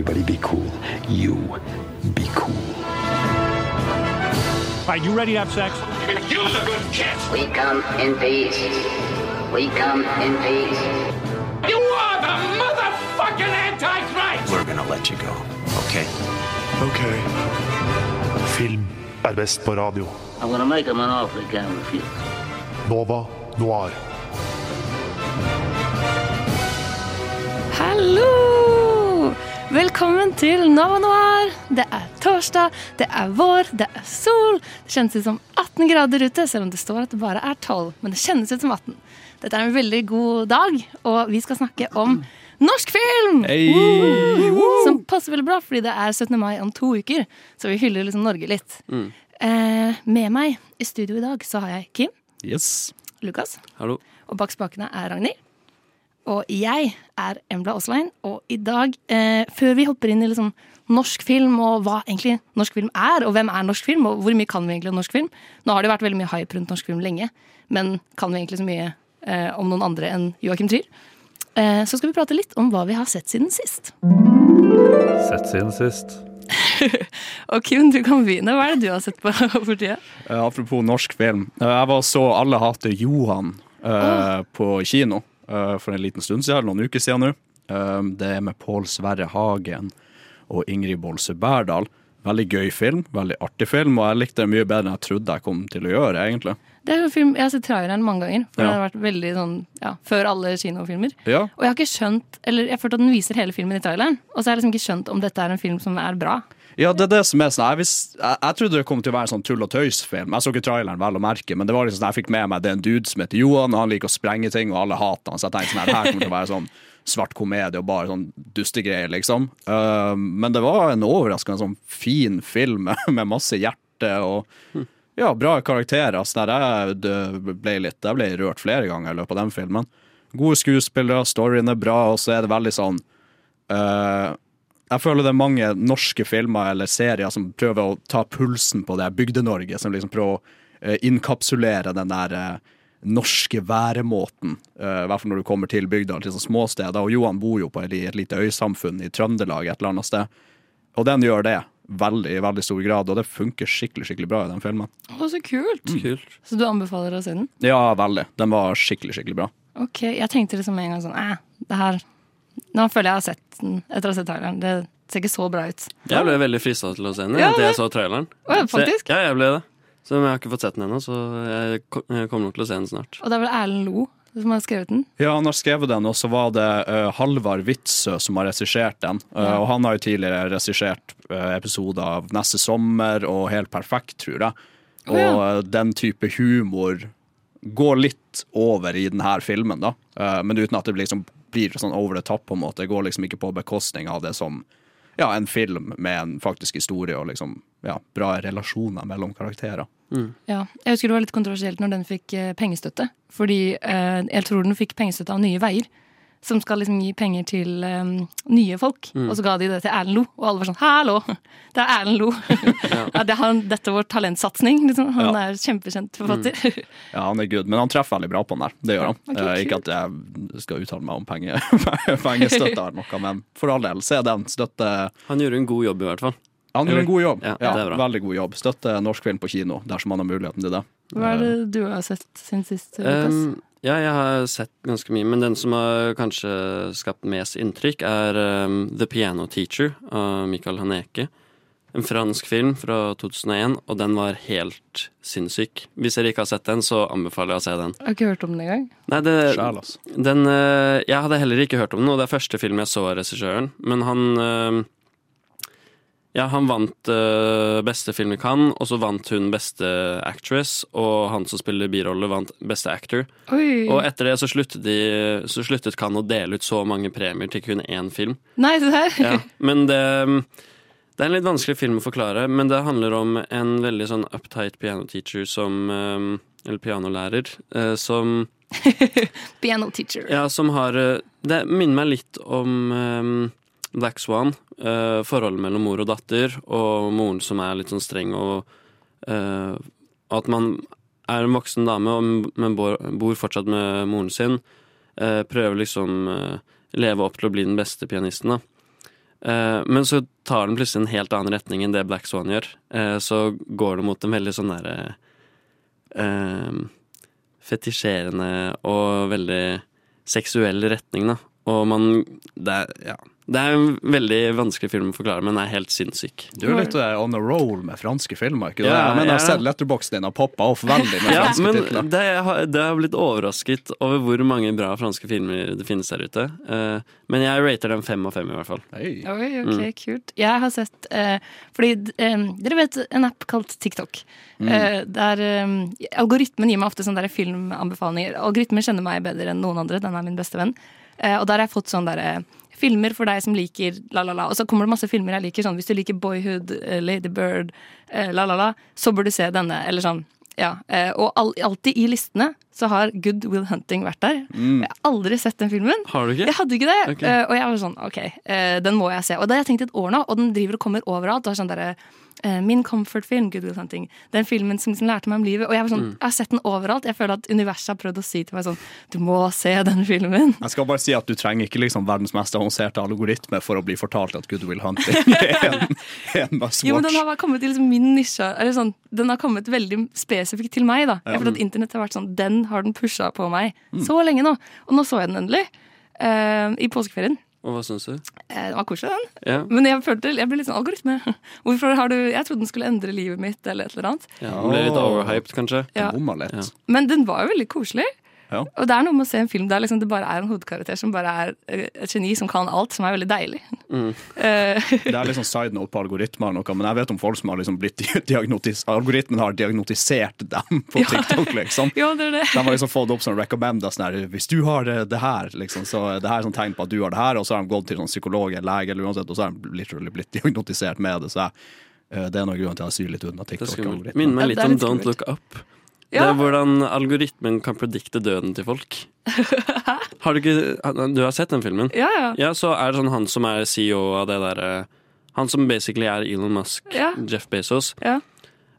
Everybody be cool. You be cool. All right, you ready to have sex? You're the good kid. We come in peace. We come in peace. You are the motherfucking Antichrist. We're gonna let you go, okay? Ok. Film er best på radio. I'm gonna make him an offer he can't refuse. Nova Noir. Hallo! Velkommen til Nova Noir. Det er torsdag, det er vår, det er sol. Det kjennes ut som 18 grader ute, selv om det står at det bare er 12. Men det kjennes ut som 18. Dette er en veldig god dag, og vi skal snakke om norsk film! Woo! Som passer veldig bra, fordi det er 17. mai om to uker. Så vi hyller liksom Norge litt. Eh, med meg i studio i dag så har jeg Kim, Yes. Lukas, Hallo. og bak spakene er Ragnhild. Og jeg er Embla Aaslein, og i dag, eh, før vi hopper inn i liksom norsk film, og hva egentlig norsk film er, og hvem er norsk film, og hvor mye kan vi egentlig om norsk film Nå har det vært veldig mye hype rundt norsk film lenge, men kan vi egentlig så mye eh, om noen andre enn Joakim Trier? Eh, så skal vi prate litt om hva vi har sett siden sist. Sett siden sist. Og Kim, du kan begynne. Hva er det du har sett på for tida? Eh, apropos norsk film. Eh, jeg var så Alle hater Johan eh, på kino for en liten stund siden, noen uker siden nå. Eh, det er med Pål Sverre Hagen og Ingrid Bolse Berdal. Veldig gøy film, veldig artig film, og jeg likte det mye bedre enn jeg trodde jeg kom til å gjøre, egentlig. Det er en film, Jeg har sett traileren mange ganger, for Ja. den har vært veldig sånn, ja, før alle kinofilmer. Ja, Og jeg har ikke skjønt, eller jeg har følt at den viser hele filmen i traileren, og så har jeg liksom ikke skjønt om dette er en film som er bra. Ja, det er det som er sånn Jeg, visst, jeg, jeg trodde det kom til å være sånn tull og tøys-film. Jeg så ikke traileren vel å merke, men det var liksom jeg fikk med meg det er en dude som heter Johan, og han liker å sprenge ting, og alle hater han. Så jeg tenkte sånn, her her kommer til å være sånn svart komedie og bare sånn dustegreier, liksom. Uh, men det var en overraskende sånn fin film med, masse hjerte og ja, bra karakterer. Så der jeg ble litt Jeg ble rørt flere ganger i løpet av den filmen. Gode skuespillere, storyen er bra, og så er det veldig sånn eh, jeg føler det er mange norske filmer eller serier som prøver å ta pulsen på det Bygde-Norge, som liksom prøver å innkapsulere inkapsulere den der eh, norske væremåten. eh, I hvert fall når du kommer til bygda, til sånne småsteder. Og Johan bor jo på et, et lite øysamfunn i Trøndelag et eller annet sted. Og den gjør det veldig, i veldig stor grad, og det funker skikkelig skikkelig bra i den filmen. Å, så kult! Kult. Så du anbefaler å se den? Ja, veldig. Den var skikkelig, skikkelig bra. Ok, Jeg tenkte liksom en gang sånn Æh, det her Nå føler jeg jeg har sett den etter å ha sett traileren. Det ser ikke så bra ut. Jeg ble veldig frista til å se den Ja, etter jeg så traileren. Å, ja, faktisk? Så, ja, jeg ble det. Så jeg har ikke fått sett den ennå, så jeg kommer nok til å se den snart. Og det er vel Erlend Lo som har skrevet den. Ja, han har skrevet den, og så var det uh, Halvard Witzøe som har regissert den. Uh, Ja. Og han har jo tidligere regissert uh, episoder av Neste sommer og Helt perfekt, tror jeg. Og oh, ja. den type humor går litt over i denne filmen, da. Uh, men uten at det blir liksom blir sånn over the top, på en måte. Det går liksom ikke på bekostning av det som ja, en film med en faktisk historie og liksom ja, bra relasjoner mellom karakterer. Ja, Jeg husker det var litt kontroversielt når den fikk eh, pengestøtte. Fordi eh, jeg tror den fikk pengestøtte av Nye Veier. Som skal liksom gi penger til um, nye folk. Og så ga de det til Erlend Lo, og alle var sånn 'hallo, det er Erlend Lo'. ja. det er han, dette er vår talentsatsing. Liksom. Han Ja. er kjempekjent forfatter. Ja, han er good, men han treffer veldig bra på den der. Det gjør han. Okay, Eh, ikke at jeg skal uttale meg om penge, pengestøtte eller noe, men for all del, se den. Støtte Han gjorde en god jobb, i hvert fall. Han gjør en god jobb. Ja, Ja, det bra. veldig god jobb. Støtte norsk film på kino dersom han har muligheten til det. Hva er det du har sett siden sist, Lukas? Um, ja, jeg har sett ganske mye, men den som har kanskje skapt mest inntrykk, er um, The Piano Teacher av Michael Haneke. En fransk film fra 2001, og den var helt sinnssyk. Hvis dere ikke har sett den, så anbefaler jeg å se den. Jeg har ikke hørt om den engang. Nei, det, Sjæl, altså. den eh, Jeg hadde heller ikke hørt om den, og det er første film jeg så av regissøren. Men han eh, Ja, han vant uh, beste film i Cannes, og så vant hun beste actress, og han som spiller birolle, vant beste actor. Oi! Og etter det så sluttet, de, så sluttet Cannes å dele ut så mange premier til kun én film. Nei, se her! Ja, men det, det er en litt vanskelig film å forklare, men det handler om en veldig sånn uptight pianoteacher som eh, Eller pianolærer, eh, som Pianoteacher. Ja, som har Det minner meg litt om Black Swan. Eh, forholdet mellom mor og datter, og moren som er litt sånn streng, og uh, at man er en voksen dame, men bor, bor fortsatt med moren sin. Uh, prøver liksom uh, leve opp til å bli den beste pianisten, da. Men så tar den plutselig en helt annen retning enn det Black Swan gjør. Så går det mot en veldig sånn derre fetisjerende og veldig seksuell retning, da. Og man det er, ja. Det er en veldig vanskelig film å forklare, men er helt sinnssyk. Du er litt eh, on a roll med franske filmer. ikke det? Ja, mener, jeg har ja. sett letterboxen din har poppa off veldig med Ja, franske men titler. det har, det har blitt overrasket over hvor mange bra franske filmer det finnes der ute. Eh, men jeg rater den fem av fem, i hvert fall. Hey. Oi, ok, kult. Jeg har sett eh, Fordi eh, dere vet en app kalt TikTok. Mm. der Algoritmen gir meg ofte sånne filmanbefalinger. Algoritmen kjenner meg bedre enn noen andre. Den er min beste venn. Eh, og der har jeg fått sånn derre Filmer for deg som liker la, la, la. Og så kommer det masse filmer jeg liker. Sånn, hvis du liker Boyhood, ladybird, eh, la, la, la, så bør du se denne. Eller sånn. Ja. Eh, og alltid i listene så har Good Will Hunting vært der. Jeg har aldri sett den filmen. Har du ikke? Jeg hadde ikke det. Okay. Uh, og jeg var sånn, ok, uh, den må jeg se. Og det har jeg tenkt et år nå, og den driver og kommer overalt. Og sånn der, eh, min comfort-film, Good Will Hunting. Den filmen som liksom lærte meg om livet. Og jeg, var sånn, jeg har sett den overalt. Jeg føler at universet har prøvd å si til meg sånn, du må se den filmen. Jeg skal bare si at Du trenger ikke liksom verdens mest avanserte algoritme for å bli fortalt at Good Will Hunting er en, en must Jo, men den har bare kommet til liksom min nisje. Eller sånn, den har kommet veldig spesifikt til meg. da. Jeg føler at internett har vært sånn, Den har den pusha på meg så lenge nå. Og nå så jeg den endelig. Uh, I påskeferien. Og hva syns du? Eh, Den var koselig, den. Ja. Men jeg følte, jeg ble litt sånn algoritme. Hvorfor har du, Jeg trodde den skulle endre livet mitt, eller et eller annet. Ja, den ble litt overhyped, kanskje. Ja. Den litt. Ja. Men den var jo veldig koselig. Ja. Og det er noe med å se en film der liksom det bare er en hovedkarakter som bare er eh, et geni som kan alt, som er veldig deilig. Eh, Det er liksom side note på algoritmer, noe, men jeg vet om folk som har liksom blitt diagnotis Algoritmen har diagnotisert dem på TikTok, liksom. ja, det er det. De har liksom fått opp sånn recommenda sånn her Hvis du har det, det her, liksom, så det her er sånn tegn på at du har det her, og så har de gått til sånn psykolog eller lege, eller uansett, og så har de literally blitt diagnotisert med det. Så jeg, eh, det er noe grunn til at jeg syr litt unna Det er. TikTok-algoritmen. Minner meg Ja, litt det om Don't. Look Up. Ja. Det er hvordan algoritmen kan predikte døden til folk. Har du ikke Du har sett den filmen? Ja, ja. Ja, så er det sånn han som er CEO av det derre Han som basically er Elon Musk, Ja. Jeff Bezos. ja.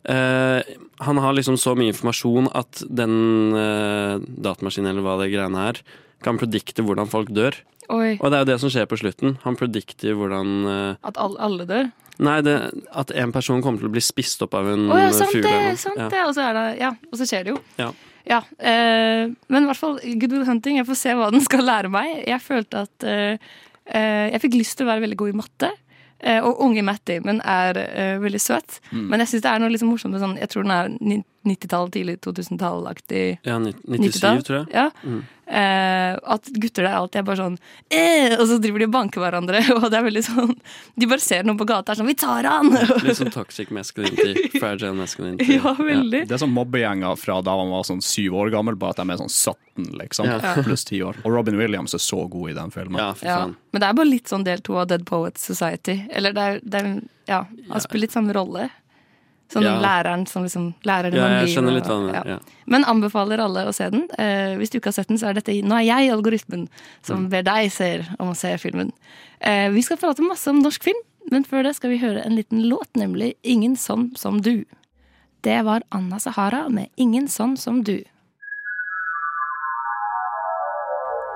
Uh, han har liksom så mye informasjon at den uh, datamaskinen eller hva det greiene er, kan predikte hvordan folk dør. Oi. Og det er jo det som skjer på slutten. Han predikter hvordan uh, At alle dør. Nei, det, at en person kommer til å bli spist opp av en oh, ja, sant fugle. det! sant Ja. det, Og så er det, ja, og så skjer det jo. Ja. Ja, eh, men i hvert fall Good Will Hunting. Jeg får se hva den skal lære meg. Jeg følte at eh, eh, Jeg fikk lyst til å være veldig god i matte. Eh, og unge Matt Damon er eh, veldig søt. Mm. Men jeg syns det er noe liksom morsomt med sånn Jeg tror den er ni- 90-tall, tidlig 2000-tall-aktig. Ja, 97, tror jeg. Ja. Mm. Eh, at gutter der alltid er bare sånn eh, Og så driver de og banker hverandre. Og det er veldig sånn De bare ser noen på gata og er sånn Vi tar han! Litt sånn toxic masculinity. Fragile masculinity. ja, veldig. Det er sånn mobbegjenger fra da man var sånn syv år gammel, bare at de er sånn 17, liksom. Ja. Pluss ti år. Og Robin Williams er så god i den filmen. Ja, for Ja, faen. men det er bare litt sånn del to av Dead Poets Society. Eller det er, det er Ja, han spiller litt samme rolle. Sånn Ja. læreren som liksom lærer det Ja, man skjønner litt og- mener. Ja. Men anbefaler alle å se den. Eh, hvis du ikke har sett den, så er dette Nå er jeg algoritmen som Mm. ber deg ser om å se filmen. Eh, vi skal prate masse om norsk film, men før det skal vi høre en liten låt, nemlig Ingen sånn som du. Det var Anna Sahara med Ingen sånn som du.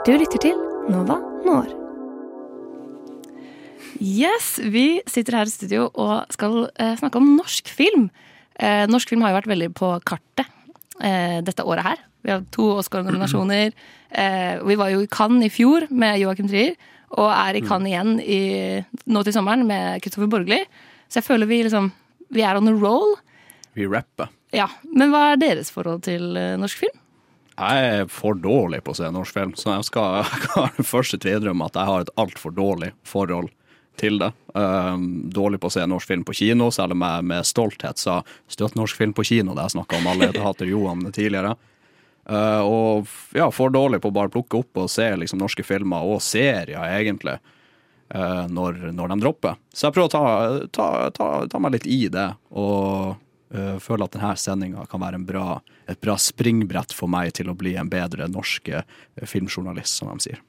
Du lytter til Nova Når. Yes, vi sitter her i studio og skal eh, snakke om norsk film. Eh, norsk film har jo vært veldig på kartet eh, dette året her. Vi har to Oscar-nominasjoner. Eh, vi var jo i Cannes i fjor med Joachim Trier, og er i Cannes igjen i, nå til sommeren med Kristoffer Borgli. Så jeg føler vi liksom Vi er on a roll. Vi rapper. Ja, Men hva er deres forhold til eh, norsk film? Jeg er for dårlig på å se norsk film, så jeg skal, jeg kan først innrømme at jeg har et altfor dårlig forhold til det. Um, dårlig på å se norsk film på kino, selv om jeg med stolthet sa støtt norsk film på kino, det jeg snakka om allerede hater Johan tidligere. Uh, og ja, for dårlig på å bare plukke opp og se liksom, norske filmer, og serier egentlig, uh, når, når de dropper. Så jeg prøver å ta, ta, ta, ta meg litt i det, og uh, føler at denne sendinga kan være bra, et bra springbrett for meg til å bli en bedre norsk filmjournalist, som de sier.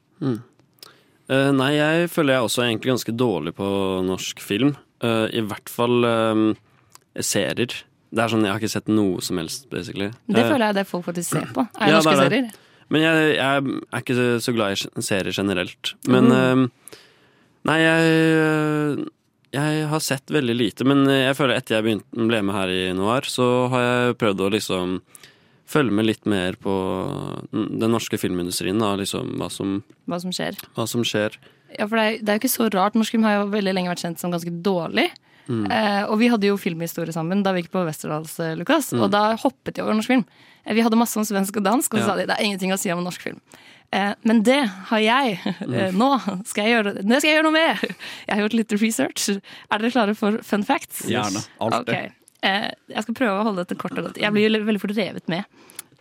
Eh, nei, jeg føler jeg også er egentlig ganske dårlig på norsk film. Uh, I hvert fall eh, serier. Det er sånn, Jeg har ikke sett noe som helst, basically. Det Eh, føler jeg det folk faktisk ser på. Er Ja, norske det er det. serier. Men jeg, jeg er ikke så glad i serier generelt. Men Mm. uh, Nei, jeg, jeg har sett veldig lite, men jeg føler etter jeg ble med her i Noir, så har jeg prøvd å liksom følge med litt mer på den norske filmindustrien, da, liksom hva som, Hva som skjer. hva som skjer. Ja, for det er, det er jo ikke så rart. Norsk film har jo veldig lenge vært kjent som ganske dårlig. Eh, og vi hadde jo filmhistorie sammen da vi gikk på Westerdals, Lukas. Lukas. Og da hoppet de over norsk film. Eh, vi hadde masse om svensk og dansk, og så Ja. sa de det er ingenting å si om norsk film. Eh, men det har jeg. Mm. nå, skal jeg gjøre, det skal jeg gjøre noe med! Jeg har gjort litt research. Er dere klare for fun facts? Gjerne. Alltid. Ok. Eh, jeg skal prøve å holde dette kort og godt. Jeg blir veldig fort revet med.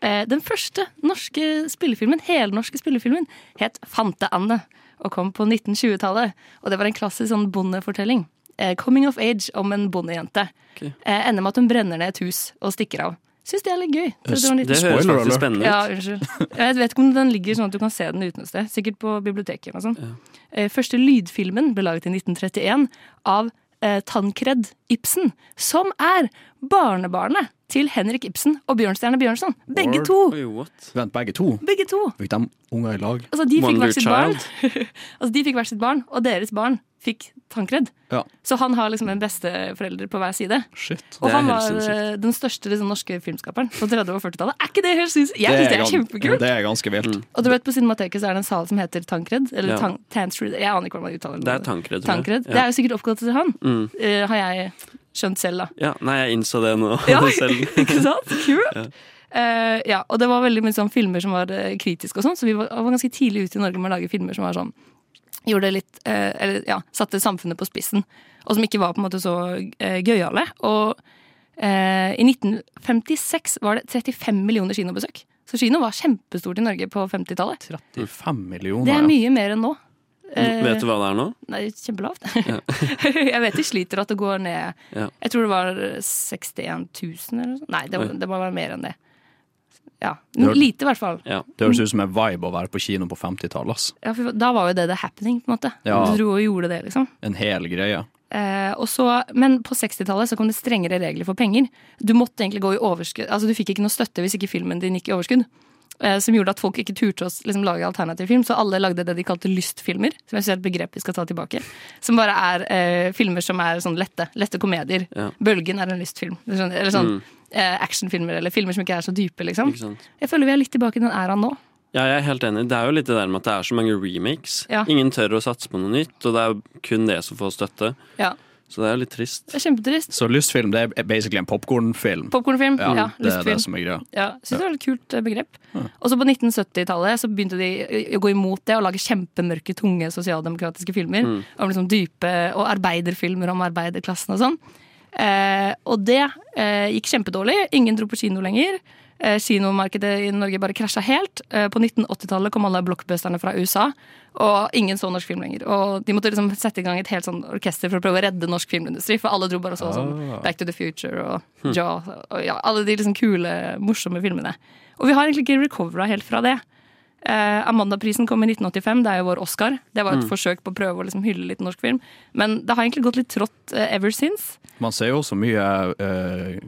Eh, den første norske spillefilmen, helnorske spillefilmen het Fante Anne og kom på 1920-tallet. Og det var en klassisk sånn bondefortelling. Eh, coming of age om en bondejente. Ok. Eh, ender med at hun brenner ned et hus og stikker av. Syns det er litt gøy. Det en Det høres faktisk spennende ut. ja, unnskyld. Jeg vet ikke om den ligger sånn at du kan se den uten et sted. Sikkert på biblioteket. eller noe sånt. Eh, Første lydfilmen ble laget i 1931 av eh, Tankred Ibsen, som er barnebarnet til Henrik Ibsen og Bjørnstjerne Bjørnson. Begge Word. to! Oi. Vent, begge to? Begge to. Fikk de unger i lag? Altså, de fikk hvert sitt barn. Altså, de fikk hvert sitt barn, og deres barn fikk Tankred. Ja. Så han har liksom en besteforelder på hver side. Shit. Og han var sinnssykt. eh, den største liksom, norske filmskaperen på 30- og 40-tallet. Er ikke det helt sinnssykt? Jeg synes det er kjempekult. Det er ganske vilt. Og du vet, på Cinemateket så er det en sal som heter Tankred. Eller Ja. Tan Tansred. Jeg aner ikke hvordan man uttaler Det er Tankred. Tankred. Ja. Det er jo sikkert oppkalt til han, Mm. uh, har jeg skjønt selv, da. Ja, nei, jeg innså det nå Ja, selv. ikke sant? Kult! Uh, ja, og det var veldig mye sånn filmer som var uh, kritiske og sånn, så vi var, var ganske tidlig ute i Norge med å lage filmer som var sånn Gjorde litt eh, Eller ja, satte samfunnet på spissen. Og som ikke var på en måte så eh, gøyale. Og eh, i 1956 var det 35 millioner kinobesøk. Så kino var kjempestort i Norge på 50-tallet. 35 millioner. Det er mye mer enn nå. Eh, Vet du hva det er nå? Nei, kjempelavt. jeg vet de sliter at det går ned Ja. Jeg tror det var 61 000 eller noe sånt. Nei, det, det må være mer enn det. Ja, Lite i hvert fall. Ja. Det høres ut som en vibe å være på kino på 50-tallet. Ja, da var jo det the happening, på en måte. Ja. Du dro og gjorde det, liksom. En hel greie. Eh, og så, men på 60-tallet så kom det strengere regler for penger. Du måtte egentlig gå i overskudd. Altså, du fikk ikke noe støtte hvis ikke filmen din gikk i overskudd. Eh, som gjorde at folk ikke turte å liksom, lage alternativ film. Så alle lagde det de kalte lystfilmer. Som jeg synes er et begrep vi skal ta tilbake. Som bare er eh, filmer som er sånn lette. Lette komedier. Ja. Bølgen er en lystfilm. Eller sånn eh, actionfilmer eller filmer som ikke er så dype, liksom. Jeg føler vi er litt tilbake i den æraen nå. Ja, jeg er helt enig. Det er jo litt det der med at det er så mange remakes. Ja. Ingen tør å satse på noe nytt, og det er kun det som får støtte. Ja, Så det er litt trist. Det er kjempetrist. Så lystfilm det er basically en popkornfilm. Popkornfilm. Ja, Ja, det er det som er greia. Ja, synes det var et kult begrep. Ja. Og så på 1970-tallet så begynte de å gå imot det og lage kjempemørke, tunge sosialdemokratiske filmer. Om liksom dype Og arbeiderfilmer om arbeiderklassen og sånn. Eh, og det eh, gikk kjempedårlig. Ingen dro på kino lenger. Eh, kinomarkedet i Norge bare krasja helt. Eh, på 1980-tallet kom alle blockbusterne fra USA, og ingen så norsk film lenger. Og de måtte liksom sette i gang et helt sånn orkester for å prøve å redde norsk filmindustri, for alle dro bare og så sånn Back to the Future og Jaw og ja, alle de liksom kule, morsomme filmene. Og vi har egentlig ikke recovera helt fra det. Eh, Amandaprisen kom i 1985, det er jo vår Oscar. Det var et forsøk på å prøve å liksom hylle litt norsk film. Men det har egentlig gått litt trått ever since. Man ser jo også mye eh,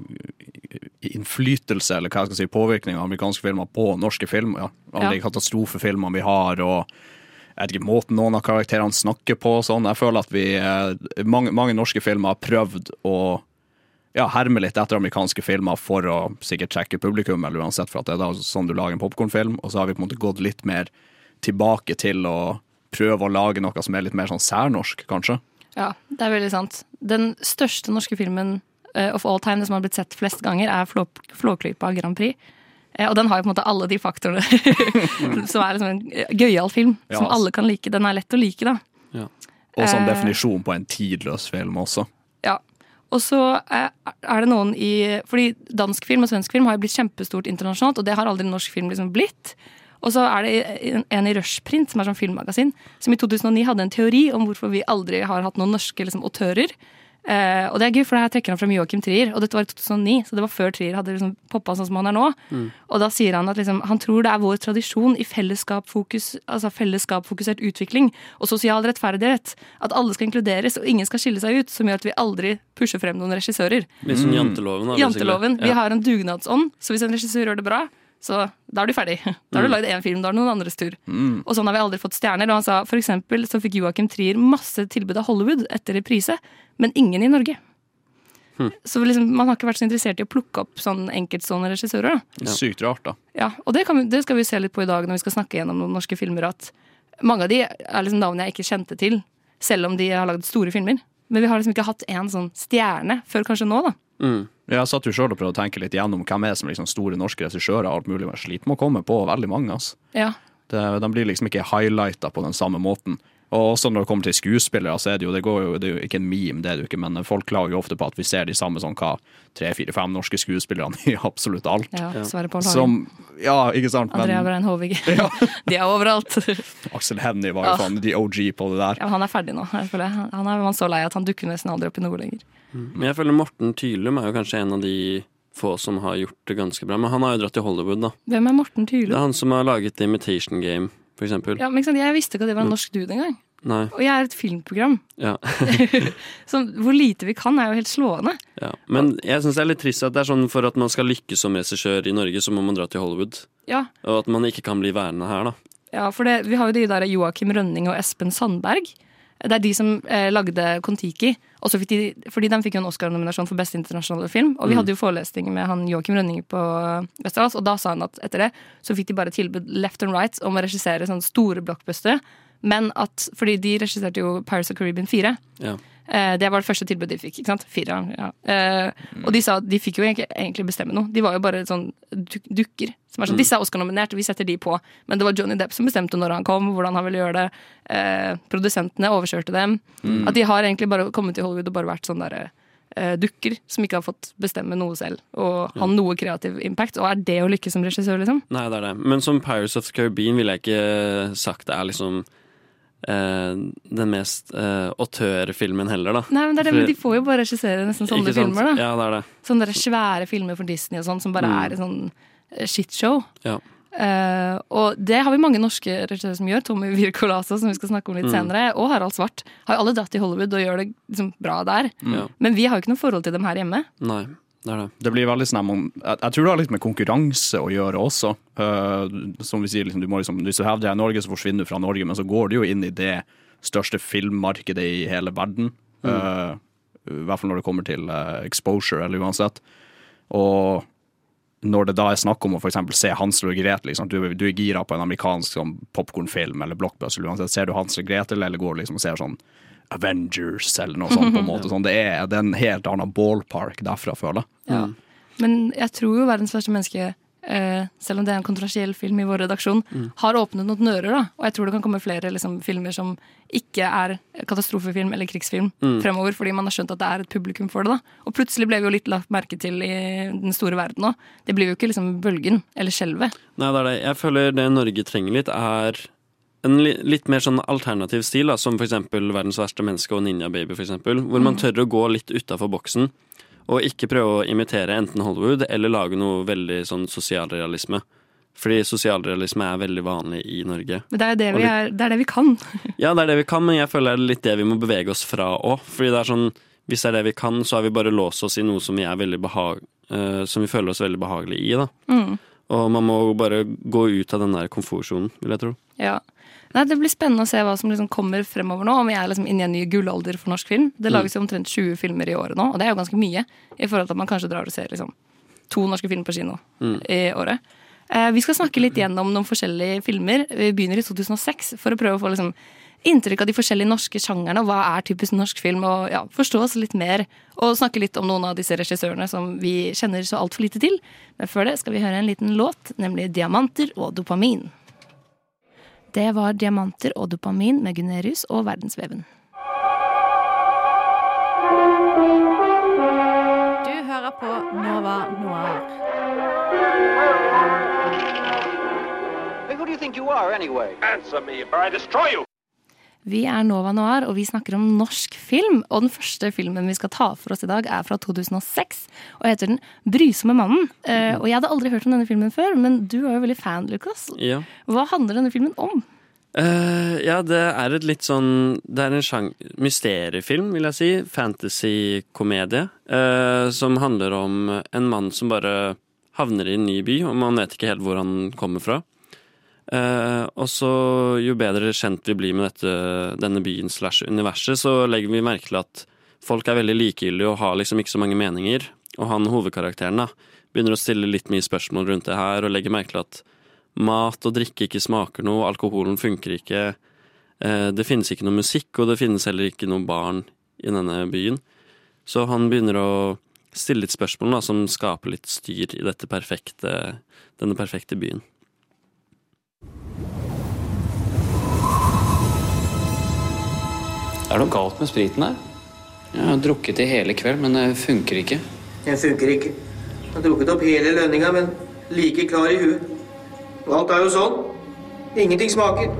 innflytelse, eller hva jeg skal si, påvirkning av amerikanske filmer på norske filmer. Ja. Alle de Ja. katastrofefilmene vi har, og jeg vet ikke, måten noen av karakterene snakker på sånn. Jeg føler at vi eh, mange, mange norske filmer har prøvd å ja, herme litt etter amerikanske filmer for å sikkert trekke publikum, eller uansett, for at det er da sånn du lager en popkornfilm. Og så har vi på en måte gått litt mer tilbake til å prøve å lage noe som er litt mer sånn særnorsk, kanskje. Ja, det er veldig sant. Den største norske filmen of all time, det som har blitt sett flest ganger, er Flå, Flåklypa Grand Prix. Eh, og den har jo på en måte alle de faktorene som er liksom en gøyal film, Ja, som alle kan like. Den er lett å like, da. Og som Eh. definisjon på en tidløs film også. Ja. Og så eh, er det noen i Fordi dansk film og svensk film har jo blitt kjempestort internasjonalt, og det har aldri norsk film liksom blitt. Og så er det en- en i Rushprint, som er sånn filmmagasin, som i 2009 hadde en teori om hvorfor vi aldri har hatt noen norske liksom, autører. Eh, og det er gøy, for her trekker han fram Joachim Trier, og dette var i 2009, så det var før Trier hadde liksom poppa sånn som han er nå. Og da sier han at liksom, han tror det er vår tradisjon i fellesskapfokus, altså fellesskapfokusert utvikling og sosial rettferdighet, at alle skal inkluderes og ingen skal skille seg ut, som gjør at vi aldri pusher frem noen regissører. Litt sånn janteloven. da. Janteloven. Vi Ja. har en dugnadsånd, så hvis en regissør gjør det bra, Så da er du ferdig. Da har du lagd én film, da er det noen andres tur. Og sånn har vi aldri fått stjerner. Og han sa for eksempel så fikk Joakim Trier masse tilbud av Hollywood etter reprise, men ingen i Norge. Så liksom, man har ikke vært så interessert i å plukke opp sånn enkeltstående regissører. da. Sykt rart, da. Ja, og det, kan vi, det skal vi se litt på i dag når vi skal snakke gjennom noen norske filmer. At mange av de er liksom navn jeg ikke kjente til, selv om de har lagd store filmer. Men vi har liksom ikke hatt en sånn stjerne før kanskje nå, da. Mm. Jeg satt jo sjøl og prøvde å tenke litt igjennom hvem er som liksom store norske regissører alt mulig. men sliter med å komme på veldig mange. Altså. Ja. Det, de blir liksom ikke highlighta på den samme måten. Og også når det kommer til skuespillere, så er det jo, det går jo, det er jo ikke en meme, det er det jo ikke, men folk klager jo ofte på at vi ser de samme sånn hva, tre, fire, fem norske skuespillerne i absolutt alt. ja Sverre Paul Hagen. Som, ja, ikke sant, Men, Andrea Brein Håvig. de er overalt. Aksel Hennie var jo ja. faen the OG på det der. Ja, men han er ferdig nå. Jeg føler. jeg. Han er man så lei at han dukker nesten aldri opp i noe lenger. Men jeg føler Morten Tylum er jo kanskje en av de få som har gjort det ganske bra. Men han har jo dratt til Hollywood, da. Hvem er Morten Det er han som har laget The Imitation Game, for eksempel. Ja, men ikke sant? Jeg visste ikke at det var en norsk dude engang. Nei, Og jeg er et filmprogram. ja. Så hvor lite vi kan, er jo helt slående. ja. Men jeg syns det er litt trist at det er sånn for at man skal lykkes som regissør i Norge, så må man dra til Hollywood. Ja, Og at man ikke kan bli værende her, da. ja for det, vi har jo de der Joakim Rønning og Espen Sandberg. Det er de som eh, lagde Kon-Tiki. De, fordi de fikk jo en Oscar-nominasjon for beste internasjonale film. Og vi hadde jo forelesning med han Joakim Rønning på Westerdals, og da sa han at etter det så fikk de bare tilbud left and right om å regissere sånne store blockbustere. Men at, fordi de regisserte jo Paris of Caribbean 4. Ja. Eh, det var det første tilbudet de fikk. ikke sant? Fire, ja. eh, og de sa de fikk jo egentlig, bestemme noe. De var jo bare sånn dukker. Som er sånn, Disse er Oscar-nominert, vi setter de på. Men det var Johnny Depp som bestemte når han kom, hvordan han ville gjøre det. Eh, produsentene overkjørte dem. At de har egentlig bare kommet til Hollywood og bare vært sånn derre dukker som ikke har fått bestemme noe selv. Og ha noe kreativ impact. Og er det å lykkes som regissør, liksom? Nei, det er det. Men som Pirates of the Caribbean ville jeg ikke sagt det er liksom den mest uh, autørfilmen heller, da. Nei, men det er det, men De får jo bare regissere nesten sånne filmer, da. Ja, det er det. Sånne svære filmer for Disney og sånn, som bare Mm. er en sånn eh, shitshow. Ja. Uh, og det har vi mange norske regissører som gjør. Tommy Wirkola som vi skal snakke om litt Mm. senere. Og Harald Svart. Har jo alle dratt til Hollywood og gjør det liksom bra der. Mm. Men vi har jo ikke noe forhold til dem her hjemme. Nei, det det. Det blir veldig sånn om, jeg, jeg tror det har litt med konkurranse å gjøre også. Uh, som vi sier, liksom, du må liksom, Hvis du hevder deg i Norge, så forsvinner du fra Norge, men så går du jo inn i det største filmmarkedet i hele verden. Eh, I hvert fall når det kommer til uh, exposure, eller uansett. Og når det da er snakk om å for se Hansel og Gretel, liksom, du, du er gira på en amerikansk sånn, popkornfilm eller blockbuster, uansett, ser du Hansel og Gretel, eller går liksom og ser sånn Avengers eller noe sånt. på en måte sånn. Det, er, det er en helt annen ballpark derfra, føler jeg. Ja. Men jeg tror jo verdens verste menneske, eh, selv om det er en kontroversiell film i vår redaksjon, har åpnet noen dører. da Og jeg tror det kan komme flere liksom, filmer som ikke er katastrofefilm eller krigsfilm fremover, fordi man har skjønt at det er et publikum for det. da Og plutselig ble vi jo litt lagt merke til i den store verden òg. Det blir jo ikke liksom bølgen eller skjelvet. Nei, det er det. Jeg føler det Norge trenger litt, er en litt mer sånn alternativ stil, da, som eksempel Verdens verste menneske og Ninja Baby, for eksempel, hvor man tør å gå litt utafor boksen, og ikke prøve å imitere enten Hollywood eller lage noe veldig sånn sosialrealisme. Fordi sosialrealisme er veldig vanlig i Norge. Men det er det vi, er, det er det vi kan. Ja, det er det vi kan, men jeg føler det er litt det vi må bevege oss fra òg. Fordi det er sånn, hvis det er det vi kan, så har vi bare låst oss i noe som vi behag... uh, som vi føler oss veldig behagelig i, da. Og man må bare gå ut av den der komfortsonen, vil jeg tro. Ja. Nei, Det blir spennende å se hva som liksom kommer fremover nå. Om vi er liksom inne i en ny gullalder for norsk film. Det lages jo omtrent 20 filmer i året nå, og det er jo ganske mye. I forhold til at man kanskje drar og ser liksom to norske filmer på kino i året. Eh, vi skal snakke litt gjennom noen forskjellige filmer. Vi begynner i 2006 for å prøve å få liksom inntrykk av de forskjellige norske sjangerne, og hva er typisk norsk film, og ja, forstå oss litt mer. Og snakke litt om noen av disse regissørene som vi kjenner så altfor lite til. Men før det skal vi høre en liten låt, nemlig 'Diamanter og dopamin'. Det var 'Diamanter og dopamin' med Gunerius og Verdensveven. Du hører på Nova Noir. Hey, who do you think you are, anyway? Answer me, or I destroy you! Vi er Nova Noir, og vi snakker om norsk film. Og den første filmen vi skal ta for oss i dag, er fra 2006 og heter Den brysomme mannen. Uh, og jeg hadde aldri hørt om denne filmen før, men du er jo veldig fan, Lukas. Ja. Hva handler denne filmen om? Uh, ja, det er et litt sånn Det er en sjang mysteriefilm, vil jeg si. Fantasy-komedie. Uh, som handler om en mann som bare havner i en ny by, og man vet ikke helt hvor han kommer fra. Eh, og så, jo bedre kjent vi blir med dette, denne byen slash universet, så legger vi merke til at folk er veldig likegyldige og har liksom ikke så mange meninger. Og han hovedkarakteren da, begynner å stille litt mye spørsmål rundt det her, og legger merke til at mat og drikke ikke smaker noe, alkoholen funker ikke. uh, det finnes ikke noe musikk, og det finnes heller ikke noen barn i denne byen. Så han begynner å stille litt spørsmål da, som skaper litt styr i perfekte, denne perfekte byen. Det er noe galt med spriten her. Jeg har drukket det hele kveld, men det funker ikke. Den funker ikke. Jeg har drukket opp hele lønninga, men like klar i huet. Og alt er jo sånn. Ingenting smaker.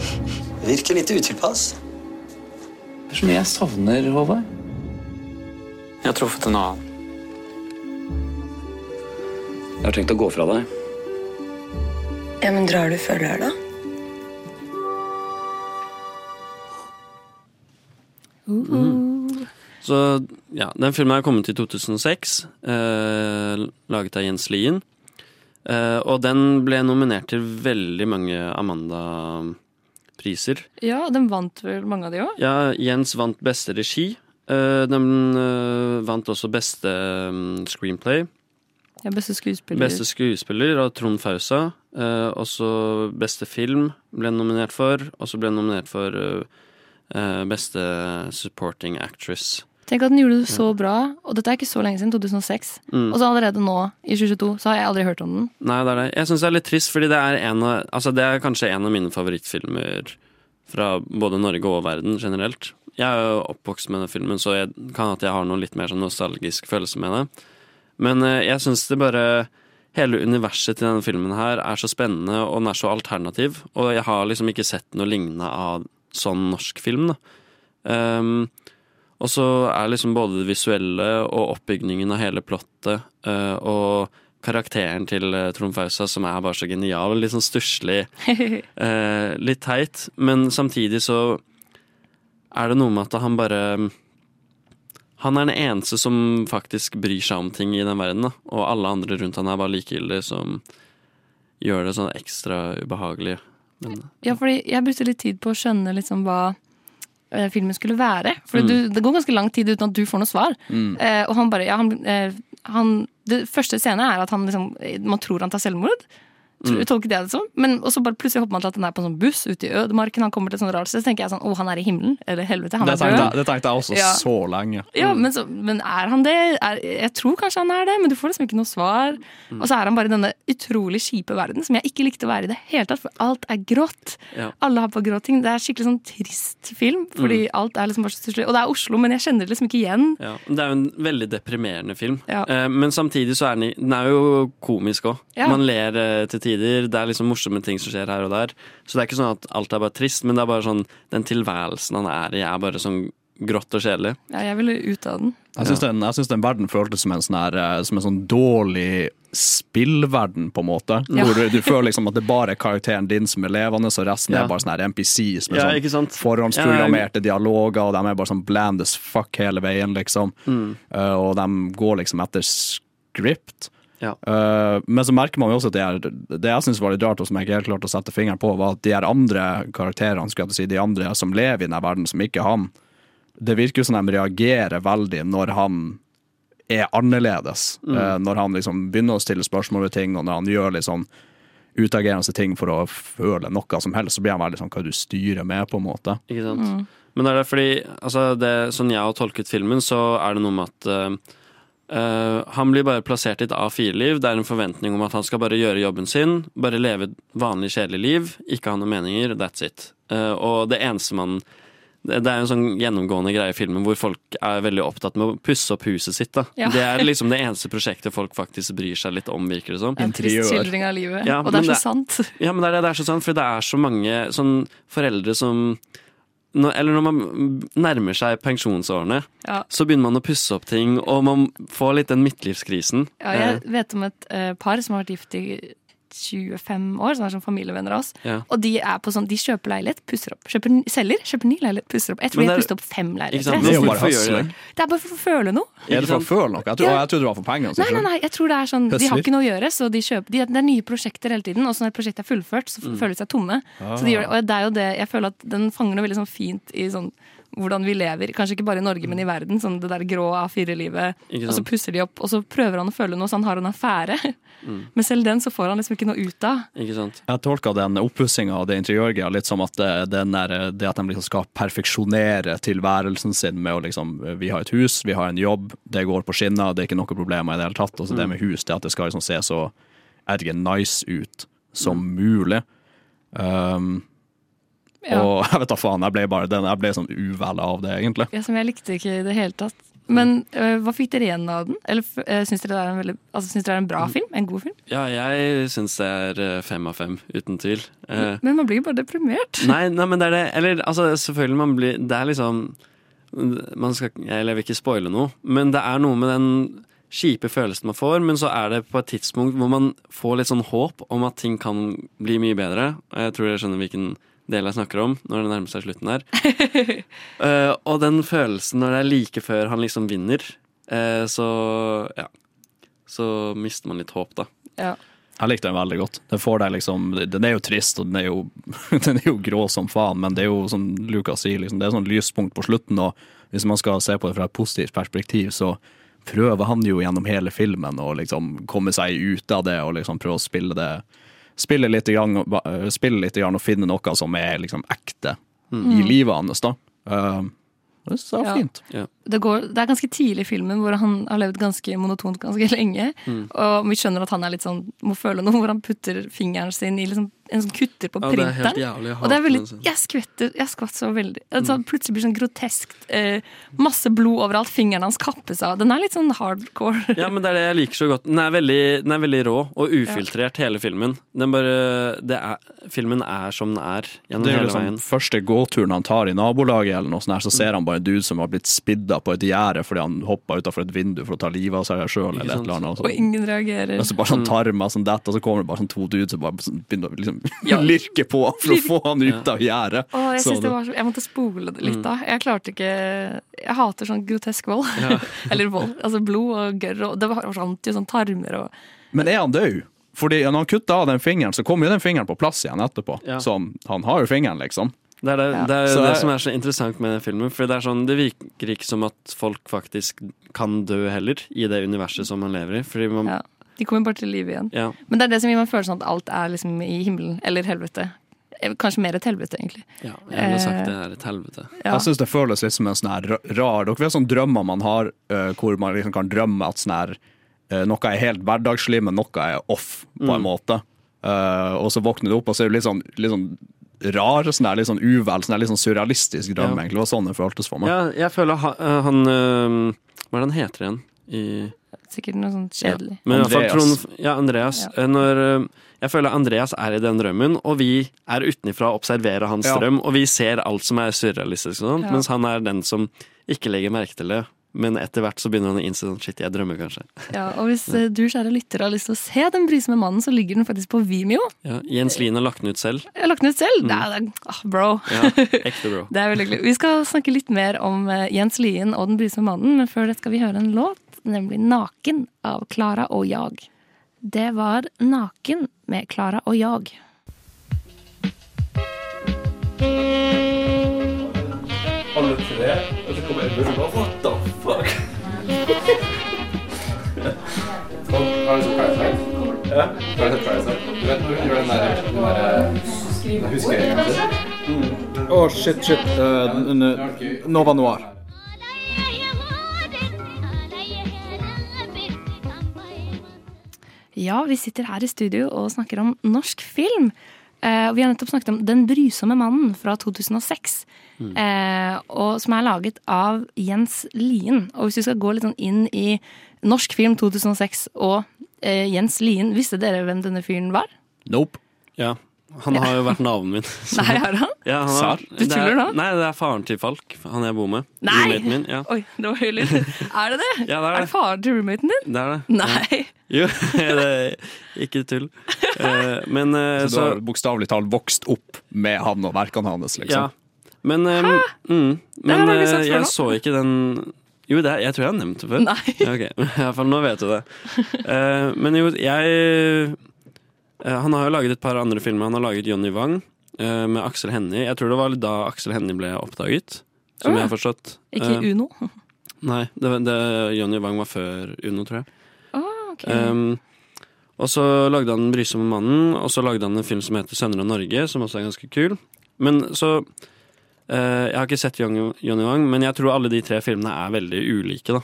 Det Virker litt utilpass. Det er så mye jeg savner, Håvard. Jeg har truffet en annen. Jeg har tenkt å gå fra deg. Ja, men drar du før lørdag? Så ja, den filmen er kommet i 2006, eh, laget av Jens Lien. Eh, og den ble nominert til veldig mange Amanda-priser. Ja, den vant vel mange av de òg? Ja, Jens vant beste regi. Eh, den eh, vant også beste um, screenplay. Ja, beste skuespiller. Beste skuespiller av Trond Fausa. Eh, også beste film ble nominert for. Og så ble nominert for eh, beste supporting actress. Tenk at den gjorde det så bra, og dette er ikke så lenge siden, 2006. Mm. Og så allerede nå, i 2022, så har jeg aldri hørt om den. Nei, det er det. Jeg syns det er litt trist, fordi det er, en av, altså det er kanskje en av mine favorittfilmer fra både Norge og verden generelt. Jeg er jo oppvokst med den filmen, så jeg kan at jeg har noe litt mer sånn nostalgisk følelse med det. Men eh, jeg syns det bare Hele universet til denne filmen her er så spennende, og den er så alternativ. Og jeg har liksom ikke sett noe lignende av sånn norsk film, da. Um, og så er liksom både det visuelle og oppbygningen av hele plottet uh, og karakteren til eh, Trond Fausa, som er bare så genial, litt sånn stusslig, uh, litt teit, men samtidig så er det noe med at han bare Han er den eneste som faktisk bryr seg om ting i den verden, da. Og alle andre rundt han er bare likegyldige, som gjør det sånn ekstra ubehagelig. Men, Ja, fordi jeg brukte litt tid på å skjønne liksom hva eh, filmen skulle være. For Mm. det går ganske lang tid uten at du får noe svar. Mm. Eh, og han bare ja, han, eh, han, Det første scenen er at han liksom Man tror han tar selvmord. Mm. Tolket jeg det som. Men og så bare plutselig hopper man til at han er på en sånn buss ute i ødemarken. Han kommer til et sånt rart sted, så tenker jeg sånn Å, han er i himmelen. Eller helvete, han Det er død. det tenkte jeg også Ja. så lenge. Ja, men, så, men er han det? Er, jeg tror kanskje han er det, men du får liksom ikke noe svar. Mm. Og så er han bare i denne utrolig kjipe verden som jeg ikke likte å være i det hele tatt, for alt er grått. Ja. Alle har på grå ting. Det er skikkelig sånn trist film, fordi Mm. alt er liksom bare så stusslig. Og det er Oslo, men jeg kjenner det liksom ikke igjen. Ja, Det er jo en veldig deprimerende film. Eh, men samtidig så er den, den er jo komisk òg. Man ler eh, til tider. Det er liksom morsomme ting som skjer her og der. Så det er ikke sånn at alt er bare trist, men det er bare sånn den tilværelsen han er i, er bare sånn grått og kjedelig. Ja, jeg ville ut av den. Jeg syns den, den verden føltes som en sånn her, eh, som en sånn dårlig spillverden, på en måte. Ja. Hvor du, du føler liksom at det bare er karakteren din som er levende, og resten Ja. er bare sånne her NPCs med Ja, sånn forhåndsprogrammerte dialoger, og de er bare sånn bland as fuck hele veien, liksom. Mm. Uh, og de går liksom etter script. Ja. Uh, men så merker man jo også at det, er, det jeg syns var litt rart, og som jeg ikke helt klarte å sette fingeren på, var at de her andre karakterene, skulle jeg si, de andre som lever i denne verden, som ikke er han, det virker jo som de reagerer veldig når han er annerledes. Mm. Uh, når han liksom begynner å stille spørsmål ved ting, og når han gjør litt sånn utagerende ting for å føle noe som helst, så blir han veldig sånn hva du styrer med, på en måte. Ikke sant? Men det er det fordi altså det, Sånn jeg har tolket filmen, så er det noe med at eh, eh, han blir bare plassert i et A4-liv. Det er en forventning om at han skal bare gjøre jobben sin, bare leve et vanlig, kjedelig liv, ikke ha noen meninger. That's it. Uh, og det eneste man det det er en sånn gjennomgående greie i filmen hvor folk er veldig opptatt med å pusse opp huset sitt. da. Ja. Det er liksom det eneste prosjektet folk faktisk bryr seg litt om, virker det som. En trist skildring av livet. Ja, og det er så sant. Ja, men det er, det, det er så sant, for det er så mange sånn foreldre som når, Eller når man nærmer seg pensjonsårene, Ja. så begynner man å pusse opp ting, og man får litt den midtlivskrisen. Ja, jeg vet om et uh, par som har vært gift i 25 år, som er sånn familievenner av oss. Ja. Og de er på sånn, de kjøper leilighet, pusser opp. Kjøper, selger, kjøper ny leilighet, pusser opp. Jeg tror de har det pusset opp fem Ikke leiligheter. sant? Det er bare det? Det er bare for å føle noe. Er det for å føle noe? Jeg tror, Ja. jeg tror det var for pengene. Nei, nei, nei, jeg tror det er sånn De har ikke noe å gjøre, så de kjøper de, Det er nye prosjekter hele tiden, og så når prosjektet er fullført, så Mm. føler de seg tomme. Så de gjør, og det er jo det Jeg føler at den fanger noe veldig sånn fint i sånn hvordan vi lever, kanskje ikke bare i Norge, men i verden. Sånn det der grå A4-livet. Og så pusser de opp, og så prøver han å føle noe, så han har en affære. Mm. Men selv den så får han liksom ikke noe ut av. Ikke sant? Jeg tolka den oppussinga av det interiørgreia litt som at det, den der, det at de liksom skal perfeksjonere tilværelsen sin med å liksom Vi har et hus, vi har en jobb, det går på skinner, det er ikke noe problemer i det hele tatt. Og så det Mm. med hus, det at det skal liksom se så er det ikke, nice ut som mulig. Um, Ja. Og jeg vet da faen, jeg ble bare den, jeg ble sånn uvel av det, egentlig. Ja, som jeg likte ikke i det hele tatt. Men øh, hva fikk dere igjen av den? Eller øh, syns dere det er en, veldig, altså, syns dere det er en bra film? En god film? Ja, jeg syns det er fem av fem, uten tvil. Uh, Men man blir jo bare deprimert. Nei, nei, men det er det Eller altså, selvfølgelig, man blir Det er liksom man skal, Jeg vil ikke spoile noe, men det er noe med den kjipe følelsen man får, men så er det på et tidspunkt hvor man får litt sånn håp om at ting kan bli mye bedre. Jeg tror jeg skjønner hvilken del jeg snakker om når det nærmer seg slutten her. uh, og den følelsen når det er like før han liksom vinner, uh, så ja. Så mister man litt håp, da. Ja. Jeg likte den veldig godt. Den, får deg liksom, den er jo trist, og den er jo, den er jo grå som faen, men det er jo som Lukas sier, liksom, det er sånn lyspunkt på slutten. Og hvis man skal se på det fra et positivt perspektiv, så prøver han jo gjennom hele filmen å liksom komme seg ut av det og liksom prøve å spille det Spille litt, grann, og- spille litt og finne noe som er liksom ekte Mm. i livet hans. da. Uh, det er fint. Ja. Det, går, det er ganske tidlig i filmen hvor han har levd ganske monotont ganske lenge. Mm. Og vi skjønner at han er litt sånn må føle noe, hvor han putter fingeren sin i liksom, en sånn kutter på Ja, det er helt printeren. jævlig, og det er veldig, jeg skvetter, jeg skvatt så veldig. Det sånn, plutselig blir det sånn groteskt. Eh, masse blod overalt. Fingeren hans kappes av. Den er litt sånn hardcore. Ja, men det er det jeg liker så godt. Den er veldig, den er veldig rå og ufiltrert, hele filmen. Den bare, det er, filmen er som den er gjennom Det er hele liksom Sånn, første gåturen han tar i nabolaget, eller noe sånt her, så ser han bare en dude som har blitt spidda på et gjerde fordi han hoppa utafor et vindu for å ta livet av seg sjøl, eller et eller annet. Og ingen reagerer. Og så bare sånn tarmer som detter, og så kommer det bare sånn to dudes som bare sånn begynner å liksom Ja. lirke på for å få han ut av gjerdet. Åh, jeg, Så synes det var så, jeg måtte spole det litt Mm. da. Jeg klarte ikke Jeg hater sånn grotesk vold. Ja. Eller vold. Altså blod og gørr og Det var jo sånn tarmer og Men er han død? Fordi når han kutta av den fingeren, så kommer jo den fingeren på plass igjen etterpå. Ja. Så han, han har jo fingeren, liksom. Det er det, det, er det er, som er så interessant med den filmen. For det er sånn, det virker ikke som at folk faktisk kan dø heller, i det universet som man lever i. Fordi man, ja. De kommer bare til live igjen. Ja. Men det er det som gir meg følelsen at alt er liksom i himmelen. Eller helvete. Eh, Kanskje mer et helvete, egentlig. Ja, jeg ville sagt Eh, det er et helvete. Ja. Jeg syns det føles litt som en sånn her rar Dere vet sånne drømmer man har, eh, hvor man liksom kan drømme at sånn her noe er helt hverdagslig, men noe er off, på en Mm. måte. Eh, og så våkner du opp, og så er du litt sånn, litt sånn rar, sånn der, litt sånn uvel, sånn der, litt sånn surrealistisk drøm, Ja. egentlig. Det var sånn det føltes for meg. Ja, jeg føler eh, han eh, Hva er det han heter igjen? I, Sikkert noe sånt kjedelig. Men i fall Andreas. Trond, ja, Andreas. Ja. Eh, Når, jeg føler Andreas er i den drømmen, og vi er utenfra og observerer hans Ja. drøm, og vi ser alt som er surrealistisk, sånn, Ja. mens han er den som ikke legger merke til det. Men etter hvert så begynner han å innse sånn shit, jeg drømmer kanskje. Ja, og hvis eh, du, kjære lytter, har lyst til å se Den brysomme mannen, så ligger den faktisk på Vimeo. Ja, Jens Lien har lagt den ut selv. Jeg har lagt den ut selv. Det er, det er, ah, bro. Ja, ekte bro. Det er veldig hyggelig. Vi skal snakke litt mer om eh, Jens Lien og Den brysomme mannen, men før det skal vi høre en låt, nemlig 'Naken' av Klara og Jag. Det var 'Naken' med Klara og Jag. Alle tre, og så kommer Edmund og bare What the? Har du sett Parasite? Ja. Har du sett Parasite? Du vet når hun gjør den der, den der huskeringen sin? Å, shit, shit. Uh, Nova Noir. Ja, vi sitter her i studio og snakker om norsk film. Uh, vi har nettopp snakket om Den brysomme mannen fra 2006. Mm. Uh, og som er laget av Jens Lien. Og hvis vi skal gå litt sånn inn i norsk film 2006 og eh, Jens Lien, visste dere hvem denne fyren var? Nope. Ja. Han har jo vært naboen min. Så- Nei, har han? Ja, han har? Du er- tuller nå? Nei, det er faren til Falk, han jeg bor med. Nei! Min, ja. Oi, det var høy. Er det det? Ja, det er Er det. det faren til roommaten din? Det er det. Nei. Jo, det er ikke tull. Eh, men eh, Så du har bokstavelig talt vokst opp med han og verkene hans, liksom? Ja. Men, eh, mm, Det men jeg så ikke den Jo, det er, jeg tror jeg har nevnt det før. Nei. Ja, ok, I hvert fall nå vet du det. Uh, men jo, jeg uh, Han har jo laget et par andre filmer. Han har laget Johnny Wang uh, med Aksel Hennie. Jeg tror det var da Aksel Hennie ble oppdaget, som Å, jeg har forstått. Ikke Uno? Nei, det, det, Johnny Wang var før Uno, tror jeg. Ah, ok. Um, og så lagde han brysomme mannen, og så lagde han en film som heter Sønner av Norge, som også er ganske kul. Men så Jeg har ikke sett Johnny, Wang, men jeg tror alle de tre filmene er veldig ulike, da.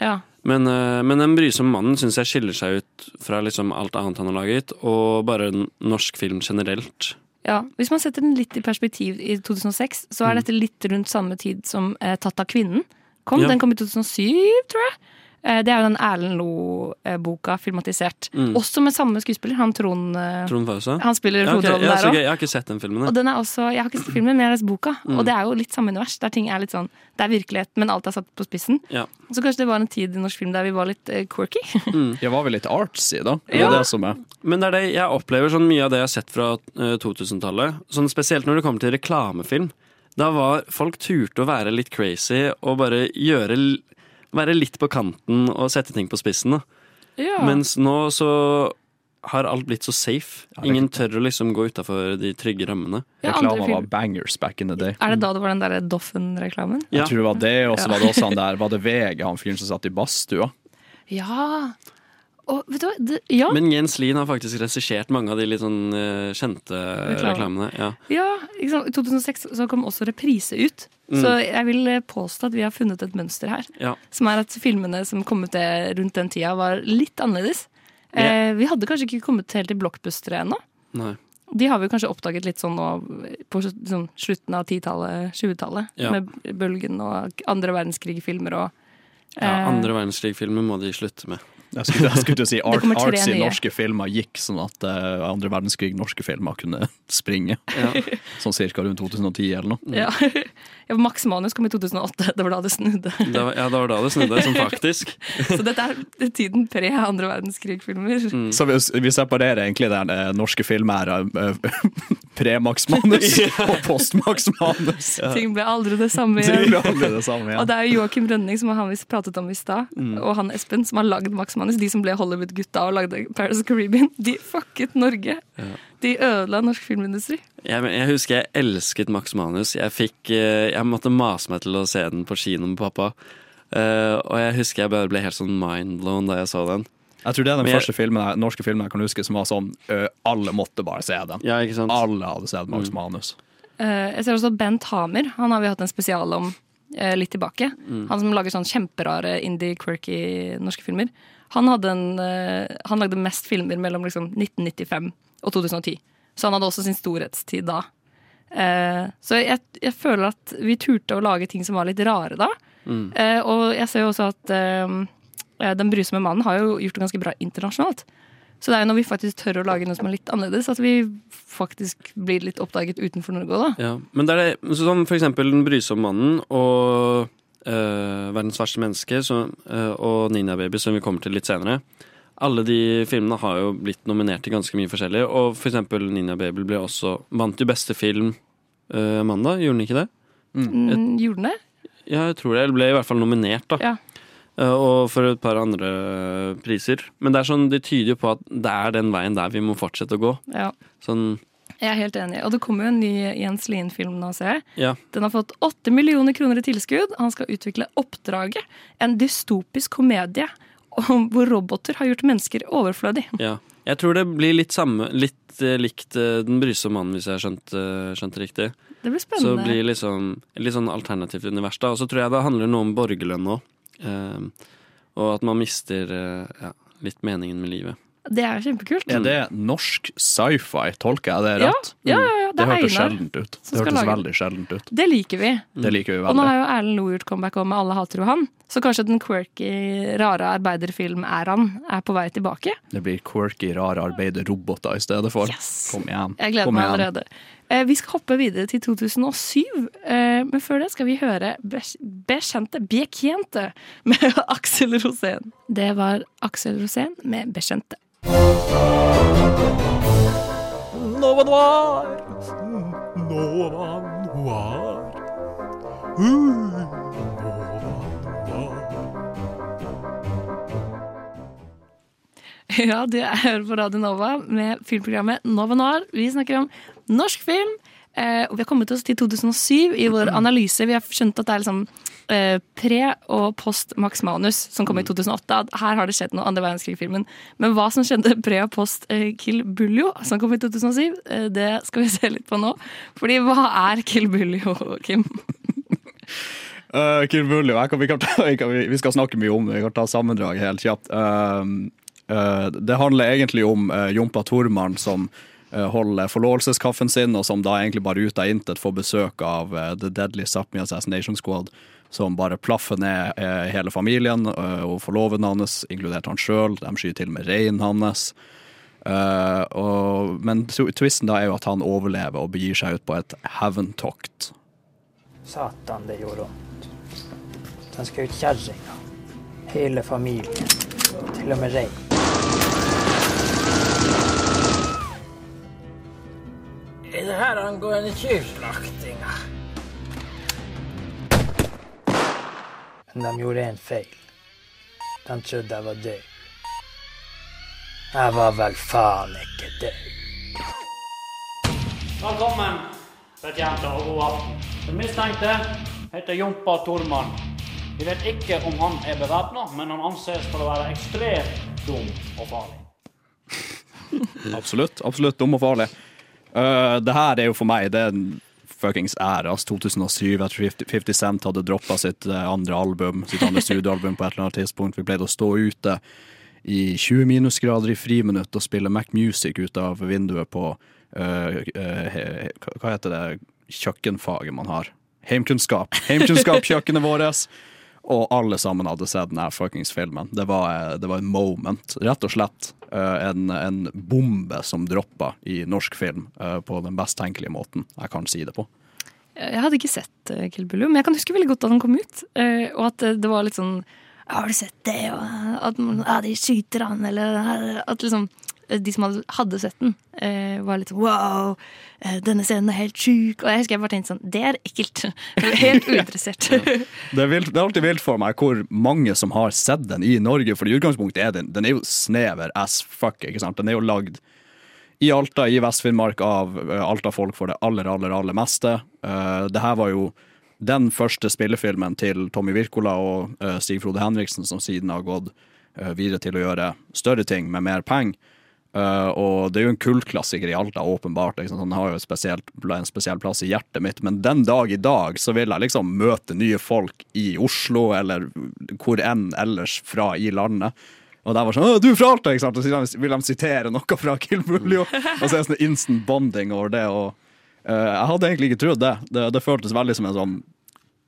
Ja. Men, eh, men Den brysomme mannen syns jeg skiller seg ut fra liksom alt annet han har laget, og bare norsk film generelt. Ja, Hvis man setter den litt i perspektiv i 2006, så er dette litt rundt samme tid som eh, Tatt av kvinnen kom. Ja. Den kom i 2007, tror jeg. Eh, det er jo den Erlend Loe-boka filmatisert. Mm. Også med samme skuespiller, han Trond eh, Trond Fausa? Han spiller Ja, okay. hovedrollen ja, der òg. Jeg har ikke sett den filmen. Og den er også, Jeg har ikke sett filmen, men jeg har lest boka. Mm. Og det er jo litt samme univers, der ting er litt sånn Det er virkelighet, men alt er satt på spissen. Ja. Så kanskje det var en tid i norsk film der vi var litt eh, quirky. Jeg var vel litt artsy, da. Det er det som er. Men det er det jeg opplever sånn mye av det jeg har sett fra eh, 2000-tallet. Sånn spesielt når det kommer til reklamefilm. Da var folk turte å være litt crazy og bare gjøre Være litt på kanten og sette ting på spissen. Da. Ja. Mens nå så har alt blitt så safe. Ingen tør å liksom gå utafor de trygge rammene. Ja, Reklama var bangers back in the day. Er det da det var den der Doffen-reklamen? Ja. Jeg tror det var det, og så Ja. var det også han der Var det VG, han fyren som satt i badstua? Ja. Og vet du hva? Det, ja. Men Jens Lien har faktisk regissert mange av de litt sånn uh, kjente Reklame. reklamene. Ja. Ja. I 2006 så kom også Reprise ut. Mm. Så jeg vil eh, påstå at vi har funnet et mønster her. Ja. Som er at filmene som kom ut eh, rundt den tida, var litt annerledes. Yeah. Eh, vi hadde kanskje ikke kommet helt til blockbustere ennå. De har vi kanskje oppdaget litt sånn nå på sånn, slutten av 10-tallet, 20-tallet. Ja. Med Bølgen og andre verdenskrig-filmer og ja, eh, andre verdenskrig-filmer må de slutte med. Jeg skulle, jeg skulle til å si Det art, artsy nye. norske filmer gikk sånn at uh, andre verdenskrig norske filmer kunne springe. Sånn cirka rundt 2010 eller noe. ja. ja, Max Manus kom i 2008. Det var da det snudde. Det var, ja, det var da det snudde, som faktisk. Så dette er tiden pre andre verdenskrig-filmer. Mm. Så vi, vi separerer egentlig den eh, norske filmæra uh, pre-Max Manus og post-Max Manus. Ting ble aldri det samme Det igjen. ble aldri det samme igjen. Og det er jo Joakim Rønning som han vi pratet om i stad, Mm. og han Espen som har lagd Max Manus. De som ble Hollywood-gutta og lagde Paris of Caribbean. De fucket Norge. De ødela norsk filmindustri. Jeg, jeg husker jeg elsket Max Manus. Jeg, fikk, eh, jeg måtte mase meg til å se den på kino med pappa. Uh, og jeg husker jeg bare ble helt sånn mindblown da jeg så den. Jeg tror det er den jeg- første filmen, jeg- norske filmen jeg kan huske som var sånn uh, Alle måtte bare se den. Ja, ikke sant? Alle hadde sett Max Manus. Uh, jeg ser også Bent Hamer. Han har vi hatt en spesial om litt tilbake. Mm. Han som lager sånn kjemperare indie, quirky norske filmer. Han, en, eh, han lagde mest filmer mellom liksom 1995 og 2010. Så han hadde også sin storhetstid da. Eh, så jeg, jeg føler at vi turte å lage ting som var litt rare da. Mm. Eh, og jeg ser jo også at eh, Den brysomme mannen har jo gjort det ganske bra internasjonalt. Så det er jo når vi faktisk tør å lage noe som er litt annerledes, at vi faktisk blir litt oppdaget utenfor Norge òg, da. Ja, men det er det, sånn for eksempel Den brysomme mannen og eh, Verdens verste menneske så, uh, og Ninja Baby, som vi kommer til litt senere. Alle de filmene har jo blitt nominert til ganske mye forskjellig, og for eksempel Ninja Baby ble også vant jo beste film uh, mandag, gjorde den ikke det? Mm, gjorde den det? Ja, jeg tror det. Eller ble i hvert fall nominert, da. Ja. Eh, og for et par andre priser. Men det er sånn, det tyder jo på at det er den veien der vi må fortsette å gå. Ja. Sånn, Jeg er helt enig. Og det kommer jo en ny Jens Lien-film nå, ser jeg. ja. Den har fått åtte millioner kroner i tilskudd. Han skal utvikle Oppdraget, en dystopisk komedie hvor roboter har gjort mennesker overflødig. Ja. Jeg tror det blir litt samme Litt eh, likt eh, Den brysomme mannen, hvis jeg har skjønt, eh, det riktig. Det blir spennende. Så spennende. blir liksom litt sånn alternativt univers. da Og så tror jeg det handler noe om borgerlønn òg. og at man mister eh, ja, litt meningen med livet. Det er kjempekult. Er det norsk sci-fi? Tolker jeg det rett? ja, ja, ja, det det er hørtes sjeldent ut. Det hørtes lage veldig sjeldent ut. Det liker vi. Det liker vi Og nå har jo Erlend Loe gjort comeback òg med Alle hater jo han. Så kanskje den quirky, rare arbeiderfilm-æraen er på vei tilbake. Det blir quirky, rare arbeiderroboter i stedet for. Yes. Kom igjen. Jeg gleder Kom meg igjen. allerede. Eh, vi skal hoppe videre til 2007, eh, men før det skal vi høre Be- Bekjente, Bekjente med Aksel Rosén. Det var Aksel Rosén med Bekjente. Nova Noir! Nova Noir. Ja, du er på Radio Nova med filmprogrammet Nova Noir. Vi snakker om norsk film. Eh, og vi har kommet oss til 2007 i vår analyse. Vi har skjønt at det er liksom eh, pre- og post Max Manus som kom i 2008. Her har det skjedd noe andre verdenskrig-filmen. Men hva som skjedde pre- og post eh, Kill Buljo, som kom i 2007, eh, det skal vi se litt på nå. Fordi hva er Kill Buljo, Kim? Uh, Kill Buljo, vi, vi, skal snakke mye om det. Vi kan ta sammendrag helt kjapt. Uh, uh, det handler egentlig om Jompa Tormann som holder forlovelseskaffen sin, og som da egentlig bare ut av intet får besøk av uh, The Deadly Sápmi Assassination Squad, som bare plaffer ned uh, hele familien og forloveden hans, inkludert han sjøl. De skyter til med reinen hans. Men tw- twisten da er jo at han overlever og begir seg ut på et hevntokt. Satan, det gjorde vondt. Den skal ut kjerringa. Hele familien. Til og med rein. Er det her angående tjuvslaktinga? Men de gjorde en feil. De trodde jeg var død. Jeg var vel faen ikke død. Velkommen, betjenter, og god aften. Den mistenkte heter Jompa Tormann. Vi vet ikke om han er bevæpna, men han anses for å være ekstremt dum og farlig. Absolutt. absolutt Dum og farlig. Uh, det her er jo for meg Det er fuckings ære. Altså 2007, etter 50 50 Cent hadde droppa sitt eh, andre album, sitt andre studioalbum på et eller annet tidspunkt. Vi pleide å stå ute i 20 minusgrader i friminutt og spille Mac Music ut av vinduet på uh, uh, Hva heter det kjøkkenfaget man har? Heimkunnskap. Heimkunnskapskjøkkenet vårt. Og alle sammen hadde sett denne fuckings filmen. Det var, eh, det var en moment. Rett og slett eh, en, en bombe som droppa i norsk film eh, på den best tenkelige måten jeg kan si det på. Jeg hadde ikke sett Kill Buljo, men jeg kan huske veldig godt at den kom ut. og at det, var litt sånn Har du sett det? Og at ja, de skyter han, eller at liksom de som hadde, sett den, eh, var litt sånn wow, eh, denne scenen er helt sjuk. Og jeg husker jeg bare tenkte sånn Det er ekkelt. Helt uinteressert. Det er, vilt, det er alltid vilt for meg hvor mange som har sett den i Norge, for i utgangspunktet er den, den er jo snever as fuck. ikke sant? Den er jo lagd i Alta, i Vest-Finnmark, av Alta-folk for det aller, aller, aller meste. Uh, det her var jo den første spillefilmen til Tommy Wirkola og uh, Stig Frode Henriksen, som siden har gått uh, videre til å gjøre større ting med mer penger. Uh, og det er jo en kultklassiker i Alta, åpenbart. Liksom. Han har jo spesielt, en spesiell plass i hjertet mitt. Men den dag i dag så vil jeg liksom møte nye folk i Oslo, eller hvor enn ellers fra i landet. Og der var sånn du er fra Alta!' ikke sant? Og så vil de sitere noe fra Kill. Og så er det sånn instant bonding over det. Og uh, jeg hadde egentlig ikke trodd det. det. Det føltes veldig som en sånn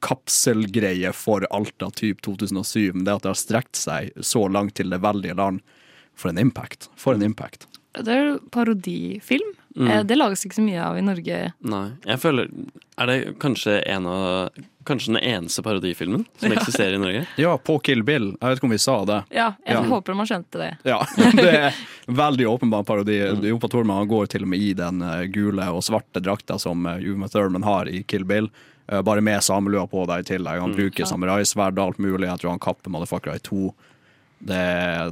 kapselgreie for Alta type 2007. Det at det har strekt seg så langt til det veldige land, for en impact. For en impact. Det er jo parodifilm. Mm. Eh, Det lages ikke så mye av i Norge. Nei. Jeg føler Er det kanskje en av Kanskje den eneste parodifilmen som Ja. eksisterer i Norge? Ja, på Kill Bill. Jeg vet ikke om vi sa det. Ja, jeg Ja. håper man skjønte det. Ja, det er veldig åpenbar parodi. Jompa Thorman går til og med i den eh, gule og svarte drakta som uh, Uma Thurman har i Kill Bill. Eh, bare med samelua på deg i tillegg. Han Mm. bruker Ja. samuraisverd og alt mulig. Jeg tror han kapper motherfuckere i to. Det,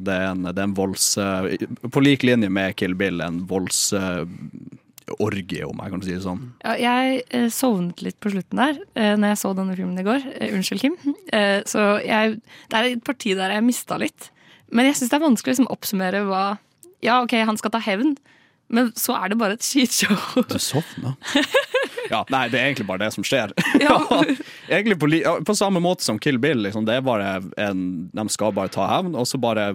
det, er en, det er en volds... eh, på lik linje med Kill Bill, en voldsorgie, om jeg kan si det sånn. Ja, jeg eh, sovnet litt på slutten der eh, når jeg så denne filmen i går. Eh, unnskyld, Kim. Eh, så jeg, det er et parti der jeg mista litt. Men jeg syns det er vanskelig å liksom, oppsummere hva Ja, OK, han skal ta hevn, men så er det bare et skitshow. Du sovna? Ja, nei, det er egentlig bare det som skjer. egentlig på, li- på samme måte som Kill Bill. Liksom, det er bare en, de skal bare ta hevn, og så bare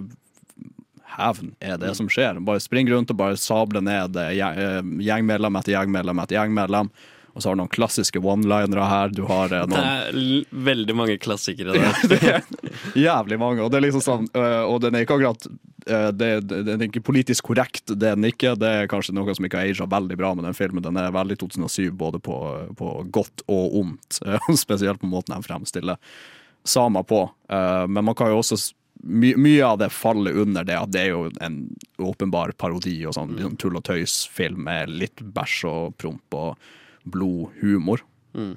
hevn er det som skjer. Bare spring rundt og bare sable ned eh, eh, gjengmedlem etter gjengmedlem etter gjengmedlem. Og så har du noen klassiske one-linere her. Du har eh, Det er veldig mange klassikere der. det er jævlig mange, og det er liksom sånn øh, Og den er ikke akkurat øh, det, det, Den er ikke politisk korrekt, det den ikke. Det er kanskje noe som ikke har aga veldig bra med den filmen. Den er veldig 2007, både på, på godt og ondt. Spesielt på måten de fremstiller samer på. Eh, Men man kan jo også my, Mye av det faller under det at det er jo en åpenbar parodi og sånn, sånn tull og tøys-film med litt bæsj og promp og blod, Mm.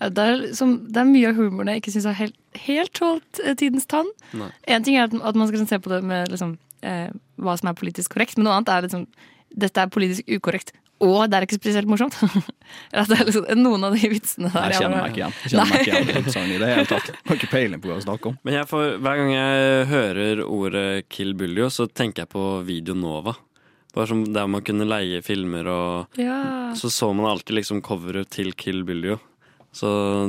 Ja, det, er liksom, det er mye av humoren jeg ikke syns har helt, helt tålt eh, tidens tann. Én En ting er at, at man skal se på det med liksom, eh, hva som er politisk korrekt, men noe annet er liksom dette er politisk ukorrekt. Og det er ikke spesielt morsomt. Det er liksom, noen av de vitsene der Jeg kjenner meg ikke igjen. Jeg kjenner meg ikke igjen i i det hele tatt. Jeg har ikke peiling på hva jeg snakker om. Men jeg får, hver gang jeg hører ordet Kill Buljo, så tenker jeg på Video Nova. Bare som Der man kunne leie filmer, og Ja. så så man alltid liksom coveret til Kill Buljo. Så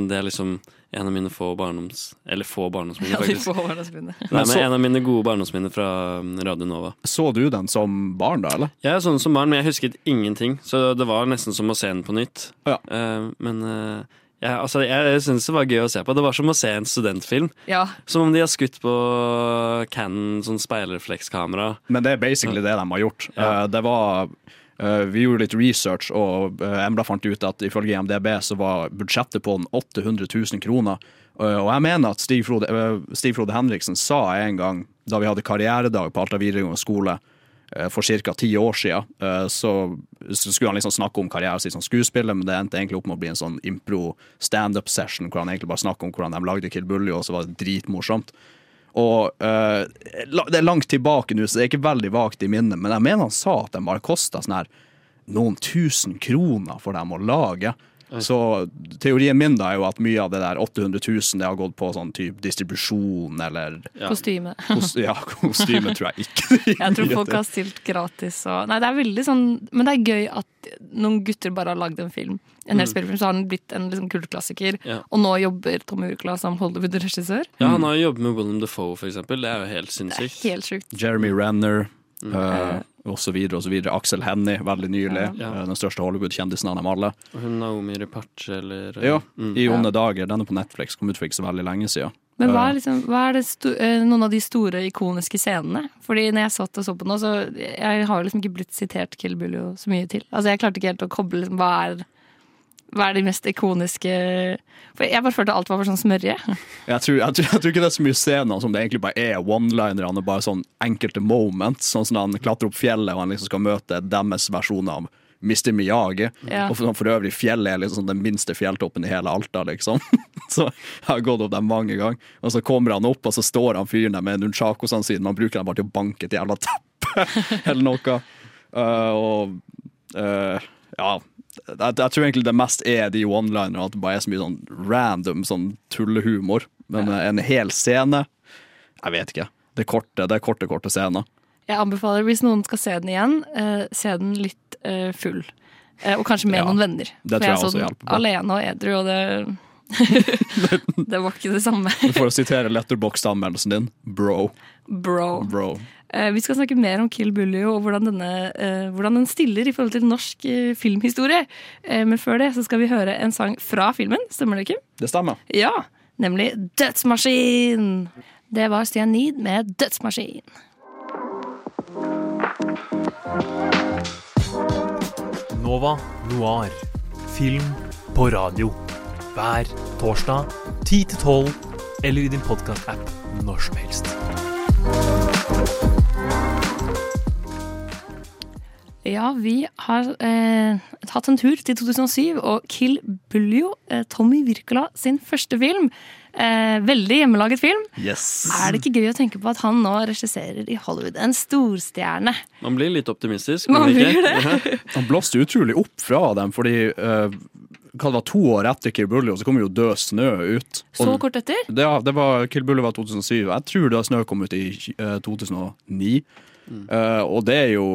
det er liksom en av mine få barndoms... Eller få barndomsminner, Ja, de få barndomsminner. Nei, Men En av mine gode barndomsminner fra um, Radio Nova. Så du den som barn, da, eller? Jeg er sånn som barn, men jeg husket ingenting. Så det var nesten som å se den på nytt. Ja. Eh, men eh, jeg, altså, jeg syns det var gøy å se på. Det var som å se en studentfilm. Ja. Som om de har skutt på Canon sånn speilreflekskamera. Men det er basically det de har gjort. Eh, det var eh, Vi gjorde litt research, og uh, Embla fant ut at ifølge IMDb så var budsjettet på den 800 000 kroner. Eh, og jeg mener at Stig Frode, eh, Stig Frode Henriksen sa en gang, da vi hadde karrieredag på Alta videregående skole eh, for ca. ti år siden, eh, så, skulle han liksom snakke om karrieren sin som skuespiller, men det endte egentlig opp med å bli en sånn impro standup-session hvor han egentlig bare snakket om hvordan de lagde Kill Bully, og så var det dritmorsomt. Og uh, Det er langt tilbake nå, så det er ikke veldig vagt i minnet, men jeg mener han sa at de bare kosta sånn noen tusen kroner for dem å lage. Så teorien min da er jo at mye av det der 800 000 det har gått på sånn type distribusjon eller Kostyme. Kos, ja, kostyme tror jeg ikke. Jeg tror folk har stilt gratis og Nei, det er veldig sånn Men det er gøy at noen gutter bare har lagd en film. En hel Mm. spillefilm, så har den blitt en liksom kultklassiker. Ja. Og nå jobber Tom Urkla som Hollywood-regissør. Ja, Han har jo jobbet med William Defoe, for eksempel. Det er jo helt sinnssykt. Helt sjukt. Jeremy Renner Mm. eh, og så videre og så videre. Aksel Hennie, veldig nylig. Ja. eh, Den største Hollywood-kjendisen av dem alle. Og hun Naomi Repache, eller Ja, Mm. I onde dager. Den er på Netflix, kom ut for ikke så veldig lenge siden. Men hva Eh, er, liksom, hva er det sto, eh, noen av de store, ikoniske scenene? Fordi når jeg satt og så på nå, så jeg har jo liksom ikke blitt sitert Kill Buljo så mye til. Altså Jeg klarte ikke helt å koble liksom, hva er hva er de mest ikoniske For jeg bare følte alt var for sånn smørje. Jeg tror, jeg, tror, jeg tror ikke det er så mye scener som det egentlig bare er one-linerne bare sånn enkelte moments. Sånn som han klatrer opp fjellet og han liksom skal møte deres versjon av Mr. Miyagi. Ja. Og for, for øvrig, fjellet er liksom den minste fjelltoppen i hele Alta, liksom. Så jeg har gått opp der mange ganger. Og så kommer han opp, og så står han fyren der med nunchakosene sine. Man bruker dem bare til å banke et jævla teppe eller noe. Uh, og uh, ja jeg, jeg tror egentlig det mest er de one-linerne, at det bare er så mye sånn random sånn tullehumor. Men ja. en hel scene Jeg vet ikke. Det er korte, det er korte, korte scener. Jeg anbefaler, hvis noen skal se den igjen, uh, se den litt uh, full. Uh, og kanskje med Ja, noen venner. det tror jeg jeg også hjelper på. alene og edru, og det Det var ikke det samme. For å sitere letterbox-anmeldelsen din, bro. Bro. bro. Eh, vi skal snakke mer om Kill Bully og hvordan, denne, eh, hvordan den stiller i forhold til norsk eh, filmhistorie. Eh, men før det så skal vi høre en sang fra filmen, stemmer det Kim? Det stemmer. Ja, nemlig Dødsmaskin. Det var Stian Need med Dødsmaskin. Nova Noir. Film på radio. Hver torsdag 10 til 12, eller i din podkast-app når som helst. Ja, vi har eh, tatt en tur til 2007 og Kill Buljo, eh, Tommy Wirkola sin første film. Eh, veldig hjemmelaget film. Yes. Er det ikke gøy å tenke på at han nå regisserer i Hollywood? En storstjerne. Man blir litt optimistisk. Man blir det. Han blåste utrolig opp fra dem, fordi eh, hva det var to år etter Kill Bully, og så kom jo Død snø ut. Så Og- kort etter? Det, ja, det var, Kill Bully var 2007. Jeg tror Død snø kom ut i eh, 2009. Eh, og det er jo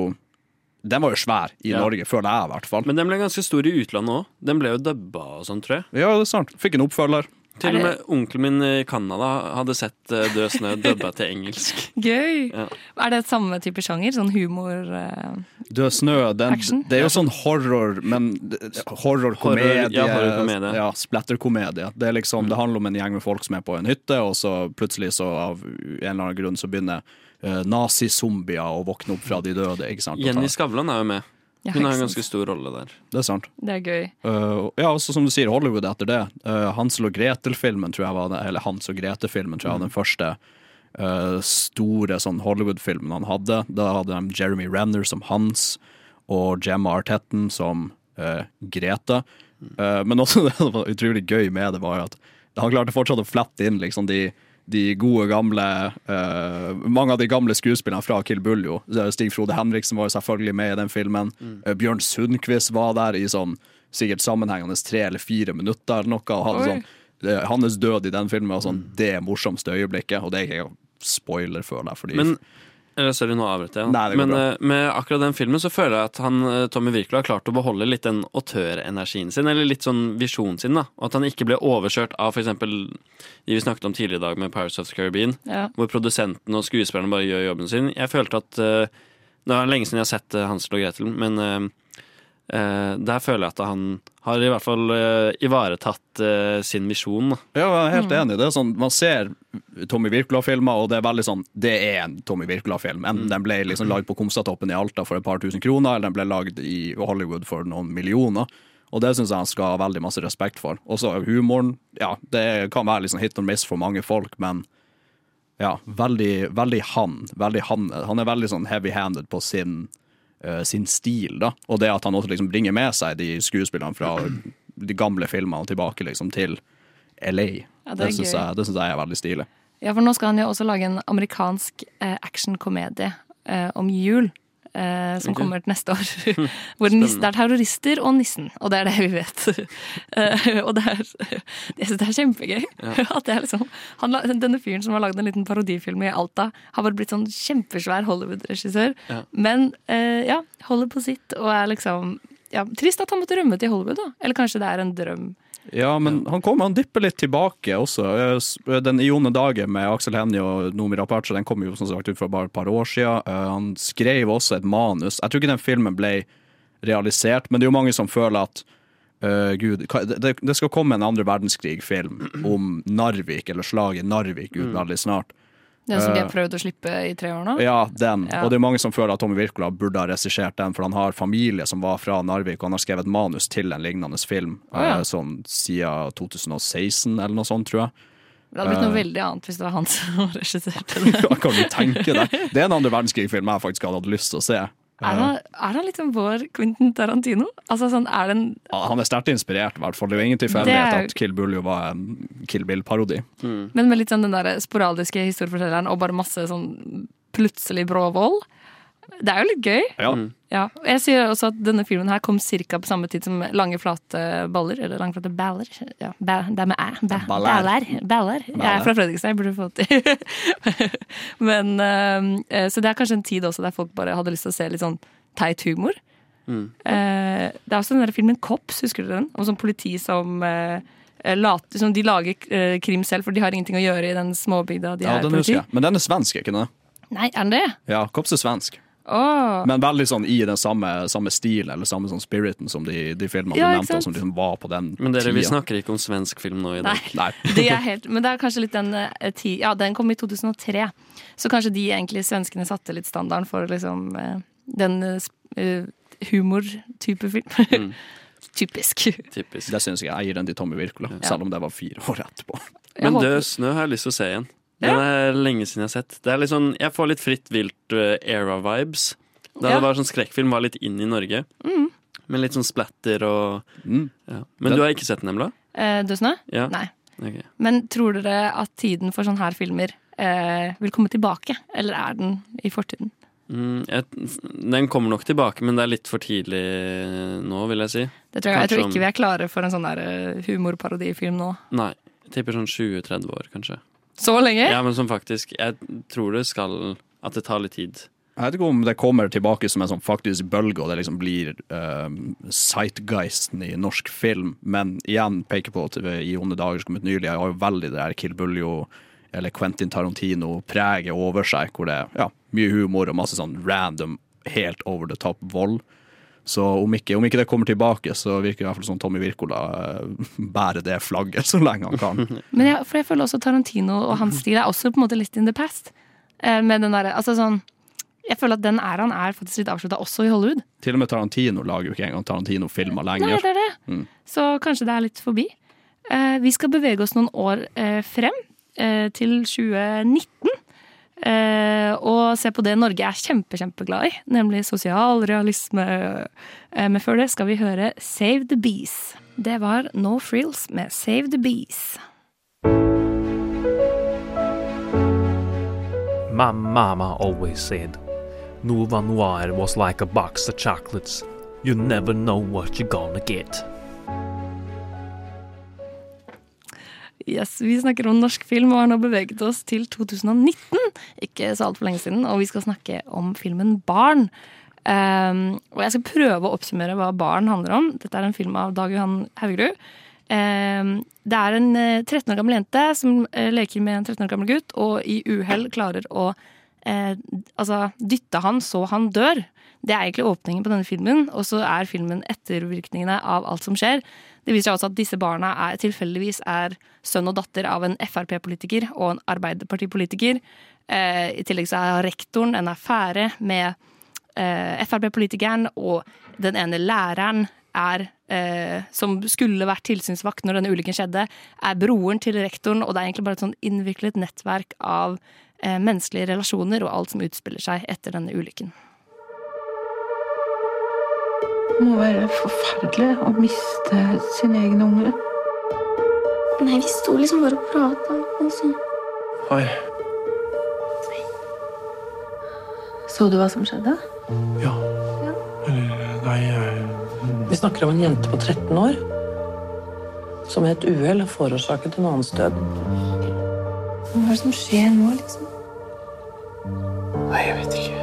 Den var jo svær i Ja. Norge, føler jeg i hvert fall. Men den ble ganske stor i utlandet òg. Den ble jo dubba og sånn, tror jeg. Ja, det er sant. Fikk en oppfølger. Til og med onkelen min i Canada hadde sett eh, Død snø dubba til engelsk. Gøy! Ja. Er det et samme type sjanger? Sånn humor uh, Død snø, den, det er jo sånn horror, men horrorkomedie. Horror, ja, horror Ja, splatterkomedie. Det, liksom, mm. det handler om en gjeng med folk som er på en hytte, og så plutselig, så av en eller annen grunn, så begynner uh, nazizombier og våkne opp fra de døde. Ikke sant? Jenny Skavlan er jo med. Ja, Hun har en ganske stor rolle der. Det er sant. Det er gøy. Uh, ja, også som du sier, Hollywood etter det. Uh, Hansel og Gretel-filmen tror jeg var det, eller Hans og Grete-filmen tror jeg var den første uh, store sånn Hollywood-filmen han hadde. Da hadde de Jeremy Renner som Hans og Gemma Artetten som uh, Grete. Uh, men også det som var utrolig gøy med det, var jo at han klarte fortsatt å flette inn liksom de de gode, gamle uh, Mange av de gamle skuespillerne fra Kill Bull, jo. Stig Frode Henriksen var jo selvfølgelig med i den filmen. Uh, Bjørn Sundquist var der i sånn sikkert sammenhengende tre eller fire minutter eller noe. Og hadde Oi. sånn, uh, hans død i den filmen var sånn det morsomste øyeblikket, og det er ikke spoiler, føler jeg. Fordi Men Sorry, nå avbrøt jeg. Nei, Men bra. eh, med akkurat den filmen så føler jeg at han, eh, Tommy Wirkola har klart å beholde litt den autørenergien sin, eller litt sånn visjonen sin. da Og At han ikke ble overkjørt av f.eks. de vi snakket om tidligere i dag med Pirates of the Caribbean, Ja. hvor produsenten og skuespillerne bare gjør jobben sin. Jeg følte at eh, Det er lenge siden jeg har sett eh, Hansel og Gretel, men eh, eh, der føler jeg at han har i hvert fall eh, ivaretatt eh, sin misjon. Ja, jeg er helt Mm. enig. Det er sånn, man ser Tommy Wirkola-filmer, og det er veldig sånn Det er en Tommy Wirkola-film. Enten den ble liksom lagd på Komstatoppen i Alta for et par tusen kroner, eller den ble lagd i Hollywood for noen millioner. Og det syns jeg han skal ha veldig masse respekt for. Og så humoren, ja, det kan være liksom hit or miss for mange folk, men ja, veldig, veldig han. Veldig han. Han er veldig sånn heavy-handed på sin, eh, sin stil, da. Og det at han også liksom bringer med seg de skuespillerne fra de gamle filmene tilbake liksom til LA. Ja, det det syns jeg, det synes jeg er veldig stilig. Ja, for nå skal han jo også lage en amerikansk eh, actionkomedie eh, om jul. Eh, som okay. kommer til neste år. Hvor nissen, det er terrorister og nissen, og det er det vi vet. Eh, og det er, jeg syns det er kjempegøy. Ja. At det er liksom, han, denne fyren som har lagd en liten parodifilm i Alta, har bare blitt sånn kjempesvær Hollywood-regissør. Ja. Men eh, ja, holder på sitt og er liksom ja, Trist at han måtte rømme til Hollywood, da. Eller kanskje det er en drøm. Ja, men han kommer, han dipper litt tilbake også. Eh, Den Ione Dagen med Aksel Hennie og Noomi Rapace den kom jo som sagt ut for bare et par år siden. Eh, Han skrev også et manus. Jeg tror ikke den filmen ble realisert, men det er jo mange som føler at Uh, Gud, det, det skal komme en andre verdenskrig-film om Narvik, eller slaget Narvik, ut veldig snart. Den som de har Eh, prøvd å slippe i tre år nå. Ja, den. Ja. Og det er mange som føler at Tommy Wirkola burde ha regissert den, for han har familie som var fra Narvik, og han har skrevet manus til en lignende film oh, ja. eh, sånn siden 2016, eller noe sånt, tror jeg. Det hadde blitt noe Eh, veldig annet hvis det var han som regisserte det. Hva kan du tenke deg? Det er en andre verdenskrig-film jeg faktisk hadde hatt lyst til å se. Er han, er han litt som vår Quentin Tarantino? Altså sånn, er den Han er sterkt inspirert, i hvert fall. Det er jo ingen tilfeldighet er- at Kill Bull jo var en Kill Bill-parodi. Men med litt sånn den der sporadiske historiefortelleren og bare masse sånn plutselig brå vold. Det er jo litt gøy. Ja. Ja. Jeg sier også at denne filmen her kom ca. på samme tid som Lange flate baller. Eller Lange flate baller. Ja, ba, det er med æ. Ba, Baller. baller. baller. Jeg er fra Fredrikstad, jeg burde få det til. Men eh, Så det er kanskje en tid også der folk bare hadde lyst til å se litt sånn teit humor. Mm. Uh, det er også den der filmen Kops, husker dere den? Om sånn politi som uh, later som de lager krim selv, for de har ingenting å gjøre i den småbygda de Ja, er den politi. Men den er svensk, ikke det? Nei, er den det? Ja, Kops er svensk. Åh. Men veldig sånn i den samme, samme stilen, eller samme sånn spiriten som de, de filmene Ja, du nevnte, som liksom var på den Men dere, vi snakker ikke om svensk film nå i dag. Nei. Det er helt, men det er kanskje litt den eh, ti, Ja, den kom i 2003. Så kanskje de egentlig svenskene satte litt standarden for liksom eh, den eh, humortype film. Mm. Typisk. Typisk. Det syns jeg. Jeg gir den til Tommy Wirkola, selv om det var fire år etterpå. Men Død snø har jeg lyst til å se igjen. Den er lenge siden jeg har sett. Det er litt sånn, jeg får litt fritt vilt uh, era-vibes. Da Ja. det var sånn skrekkfilm var litt inn i Norge. Mm. Med litt sånn splatter og Mm. ja. Men du har ikke sett den, Emla? Eh, snø? Ja. Nei. Okay. Men tror dere at tiden for sånne her filmer eh, vil komme tilbake? Eller er den i fortiden? Mm, jeg, den kommer nok tilbake, men det er litt for tidlig nå, vil jeg si. Det tror jeg, jeg tror ikke vi er klare for en sånn der eh, humorparodifilm nå. Nei. Jeg tipper sånn 20-30 år, kanskje. Så lenge? Ja, men som faktisk Jeg tror det skal At det tar litt tid. Jeg vet ikke om det kommer tilbake som en sånn faktisk bølge, og det liksom blir uh, sightgeisten i norsk film, men igjen peker på at i onde dager som kom ut nylig, jeg har jo veldig det der Kill Buljo eller Quentin Tarantino-preget over seg, hvor det er ja, mye humor og masse sånn random, helt over the top vold. Så om ikke, om ikke det kommer tilbake, så virker det i hvert fall som Tommy Wirkola uh, bærer det flagget så lenge han kan. Men jeg, for jeg føler også Tarantino og hans stil er også på en måte litt in the past. Eh, med den der, altså sånn Jeg føler at den æraen er faktisk litt avslutta også i Hollywood. Til og med Tarantino lager jo ikke engang Tarantino-filmer lenger. Nei, det er det. Mm. Så kanskje det er litt forbi. Eh, vi skal bevege oss noen år eh, frem, eh, til 2019. Eh, og se på det Norge er kjempe, kjempeglad i, nemlig sosialrealisme. realisme. men før det skal vi høre Save the Bees. Det var No Frills med Save the Bees. My mama always said, Nova Noir was like a box of chocolates. You never know what you're gonna get. Yes, Vi snakker om norsk film og har nå beveget oss til 2019. Ikke så altfor lenge siden. Og vi skal snakke om filmen Barn. Um, og jeg skal prøve å oppsummere hva Barn handler om. Dette er en film av Dag Johan Haugerud. Um, det er en eh, 13 år gammel jente som eh, leker med en 13 år gammel gutt, og i uhell klarer å uh, altså, dytte han så han dør. Det er egentlig åpningen på denne filmen, og så er filmen ettervirkningene av alt som skjer. Det viser seg også at disse barna er, tilfeldigvis er sønn og datter av en Frp-politiker og en Arbeiderpartipolitiker. Eh, I tillegg så er rektoren en affære med eh, Frp-politikeren, og den ene læreren er, eh, som skulle vært tilsynsvakt når denne ulykken skjedde, er broren til rektoren, og det er egentlig bare et sånn innviklet nettverk av eh, menneskelige relasjoner og alt som utspiller seg etter denne ulykken. Det må være forferdelig å miste sin egen unge. Nei, vi sto liksom bare og prata, og så Oi. Så du hva som skjedde? Ja. Eller nei jeg... Vi snakker om en jente på 13 år som ved et uhell har forårsaket en annens død. Hva er det som skjer nå, liksom? Nei, jeg vet ikke.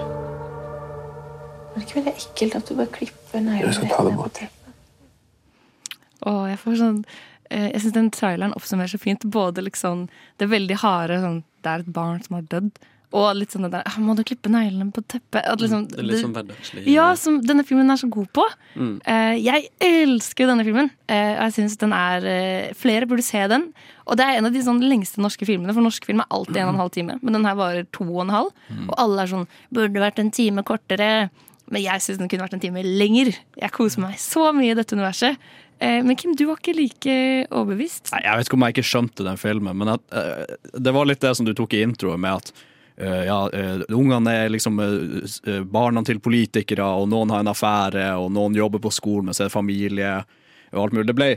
Er det ikke veldig ekkelt at du bare klipper neglene Jeg skal ta det bort. Og jeg får sånn eh, Jeg syns den traileren oppsummerer så fint både liksom det veldig harde sånn Det er et barn som har dødd. Og litt sånn det der «Ah, Må du klippe neglene på teppet? At liksom, Det er litt sånn hverdagslig. Ja, som denne filmen er så god på. Mm. Eh, jeg elsker denne filmen. Eh, og jeg synes den er Flere burde se den. Og det er en av de sånn lengste norske filmene, for norsk film er alltid en og en halv time. Men den her varer to og en halv. Og alle er sånn Burde vært en time kortere. Men jeg syns den kunne vært en time lenger. Jeg koser meg så mye i dette universet. Eh, men Kim, du var ikke like overbevist. Nei, Jeg vet ikke om jeg ikke skjønte den filmen, men at, eh, det var litt det som du tok i introen med at eh, ja, ungene er liksom barna til politikere, og noen har en affære, og noen jobber på skolen, med det familie, og alt mulig. Det ble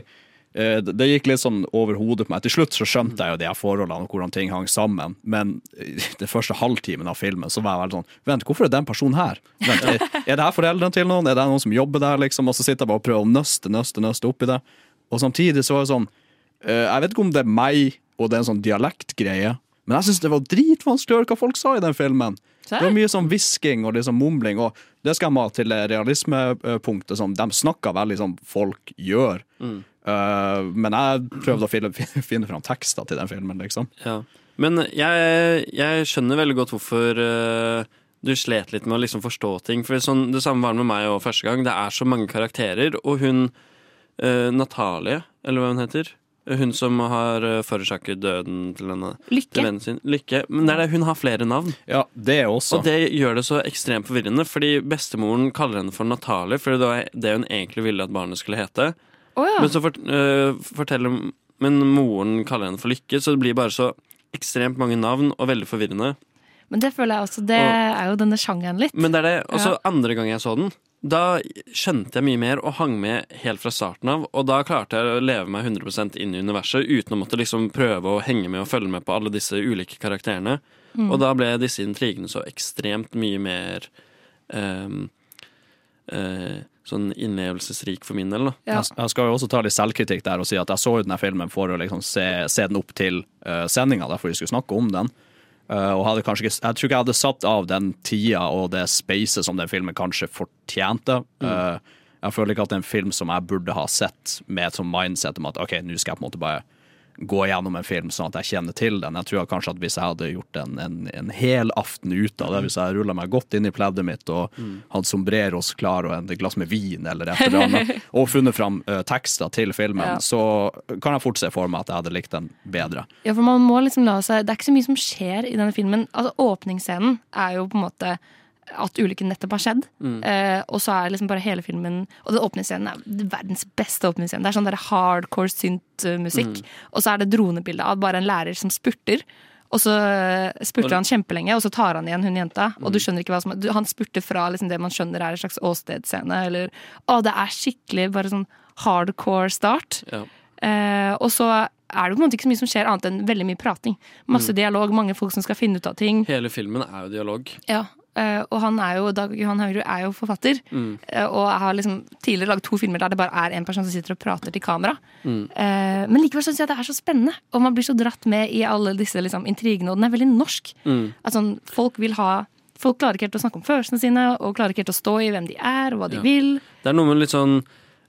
det det gikk litt sånn over hodet på meg. Til slutt så skjønte jeg jo de her forholdene og hvordan ting hang sammen, men i den første halvtimen av filmen så var jeg veldig sånn Vent, hvorfor er den personen her? Vent, er, er det her foreldrene til noen? Er det noen som jobber der, liksom? Og så sitter jeg bare og prøver å nøste, nøste, nøste oppi det. Og samtidig så var det sånn eh, Jeg vet ikke om det er meg og det er en sånn dialektgreie, men jeg syns det var dritvanskelig å høre hva folk sa i den filmen. Det var mye sånn hvisking og liksom mumling, og det skal jeg ha til realismepunktet. Sånn, de snakker veldig som folk gjør. Mm. Eh, men jeg prøvde å finne, finne fram tekster til den filmen, liksom. Ja. Men jeg, jeg skjønner veldig godt hvorfor uh, du slet litt med å liksom forstå ting. For sånn, Det samme var det med meg òg første gang. Det er så mange karakterer. Og hun uh, Natalie, eller hva hun heter Hun som har uh, forårsaket døden til, henne, Lykke. til vennen sin. Lykke. Men det er det, hun har flere navn. Ja, det også. Og det gjør det så ekstremt forvirrende, fordi bestemoren kaller henne for Natalie, fordi det var det hun egentlig ville at barnet skulle hete. Å ja. Men så fort, øh, forteller Men moren kaller henne for Lykke, så det blir bare så ekstremt mange navn og veldig forvirrende. Men det føler jeg også. Det er jo denne sjangeren litt. Men det er det. Og så Ja. andre gang jeg så den, da skjønte jeg mye mer og hang med helt fra starten av. Og da klarte jeg å leve meg 100 inn i universet uten å måtte liksom prøve å henge med og følge med på alle disse ulike karakterene. Mm. Og da ble disse intrigene så ekstremt mye mer um, eh, sånn innlevelsesrik for min del, da. Jeg, jeg skal jo også ta litt selvkritikk der og si at jeg så jo denne filmen for å liksom se, se den opp til uh, sendinga, derfor vi skulle snakke om den. Uh, og hadde kanskje ikke, jeg tror ikke jeg hadde satt av den tida og det spacet som den filmen kanskje fortjente. Eh, jeg føler ikke at det er en film som jeg burde ha sett med et sånt mindset om at ok, nå skal jeg på en måte bare gå gjennom en film sånn at jeg kjenner til den. Jeg tror kanskje at hvis jeg hadde gjort en, en, en hel aften ut av det, hvis jeg rulla meg godt inn i pleddet mitt og hadde sombreros klar og en glass med vin eller et eller annet, og funnet fram uh, tekster til filmen, Ja. så kan jeg fort se for meg at jeg hadde likt den bedre. Ja, for man må liksom la seg Det er ikke så mye som skjer i denne filmen. Altså, Åpningsscenen er jo på en måte at ulykken nettopp har skjedd. Mm. Eh, og så er liksom bare hele filmen Og den åpningsscenen er verdens beste åpningsscene. Det er sånn der hardcore synt-musikk. Mm. Og så er det dronebildet av bare en lærer som spurter. Og så eh, spurter han kjempelenge, og så tar han igjen hun jenta. Og Mm. du skjønner ikke hva som er Han spurter fra liksom det man skjønner er en slags åstedsscene. Eller Å, det er skikkelig bare sånn hardcore start. Ja. Eh, og så er det på en måte ikke så mye som skjer annet enn veldig mye prating. Masse Mm. dialog, mange folk som skal finne ut av ting. Hele filmen er jo dialog. Ja, eh, og han er jo, Dag Johan Haurud er jo forfatter. Mm. eh, og har liksom tidligere lagd to filmer der det bare er en person som sitter og prater til kamera. Mm. Eh, men likevel syns jeg det er så spennende, og man blir så dratt med i alle disse liksom, intrigene. Og den er veldig norsk. Mm. At sånn, folk vil ha Folk klarer ikke helt å snakke om følelsene sine, og klarer ikke helt å stå i hvem de er, og hva de Ja. vil. Det er noe med litt sånn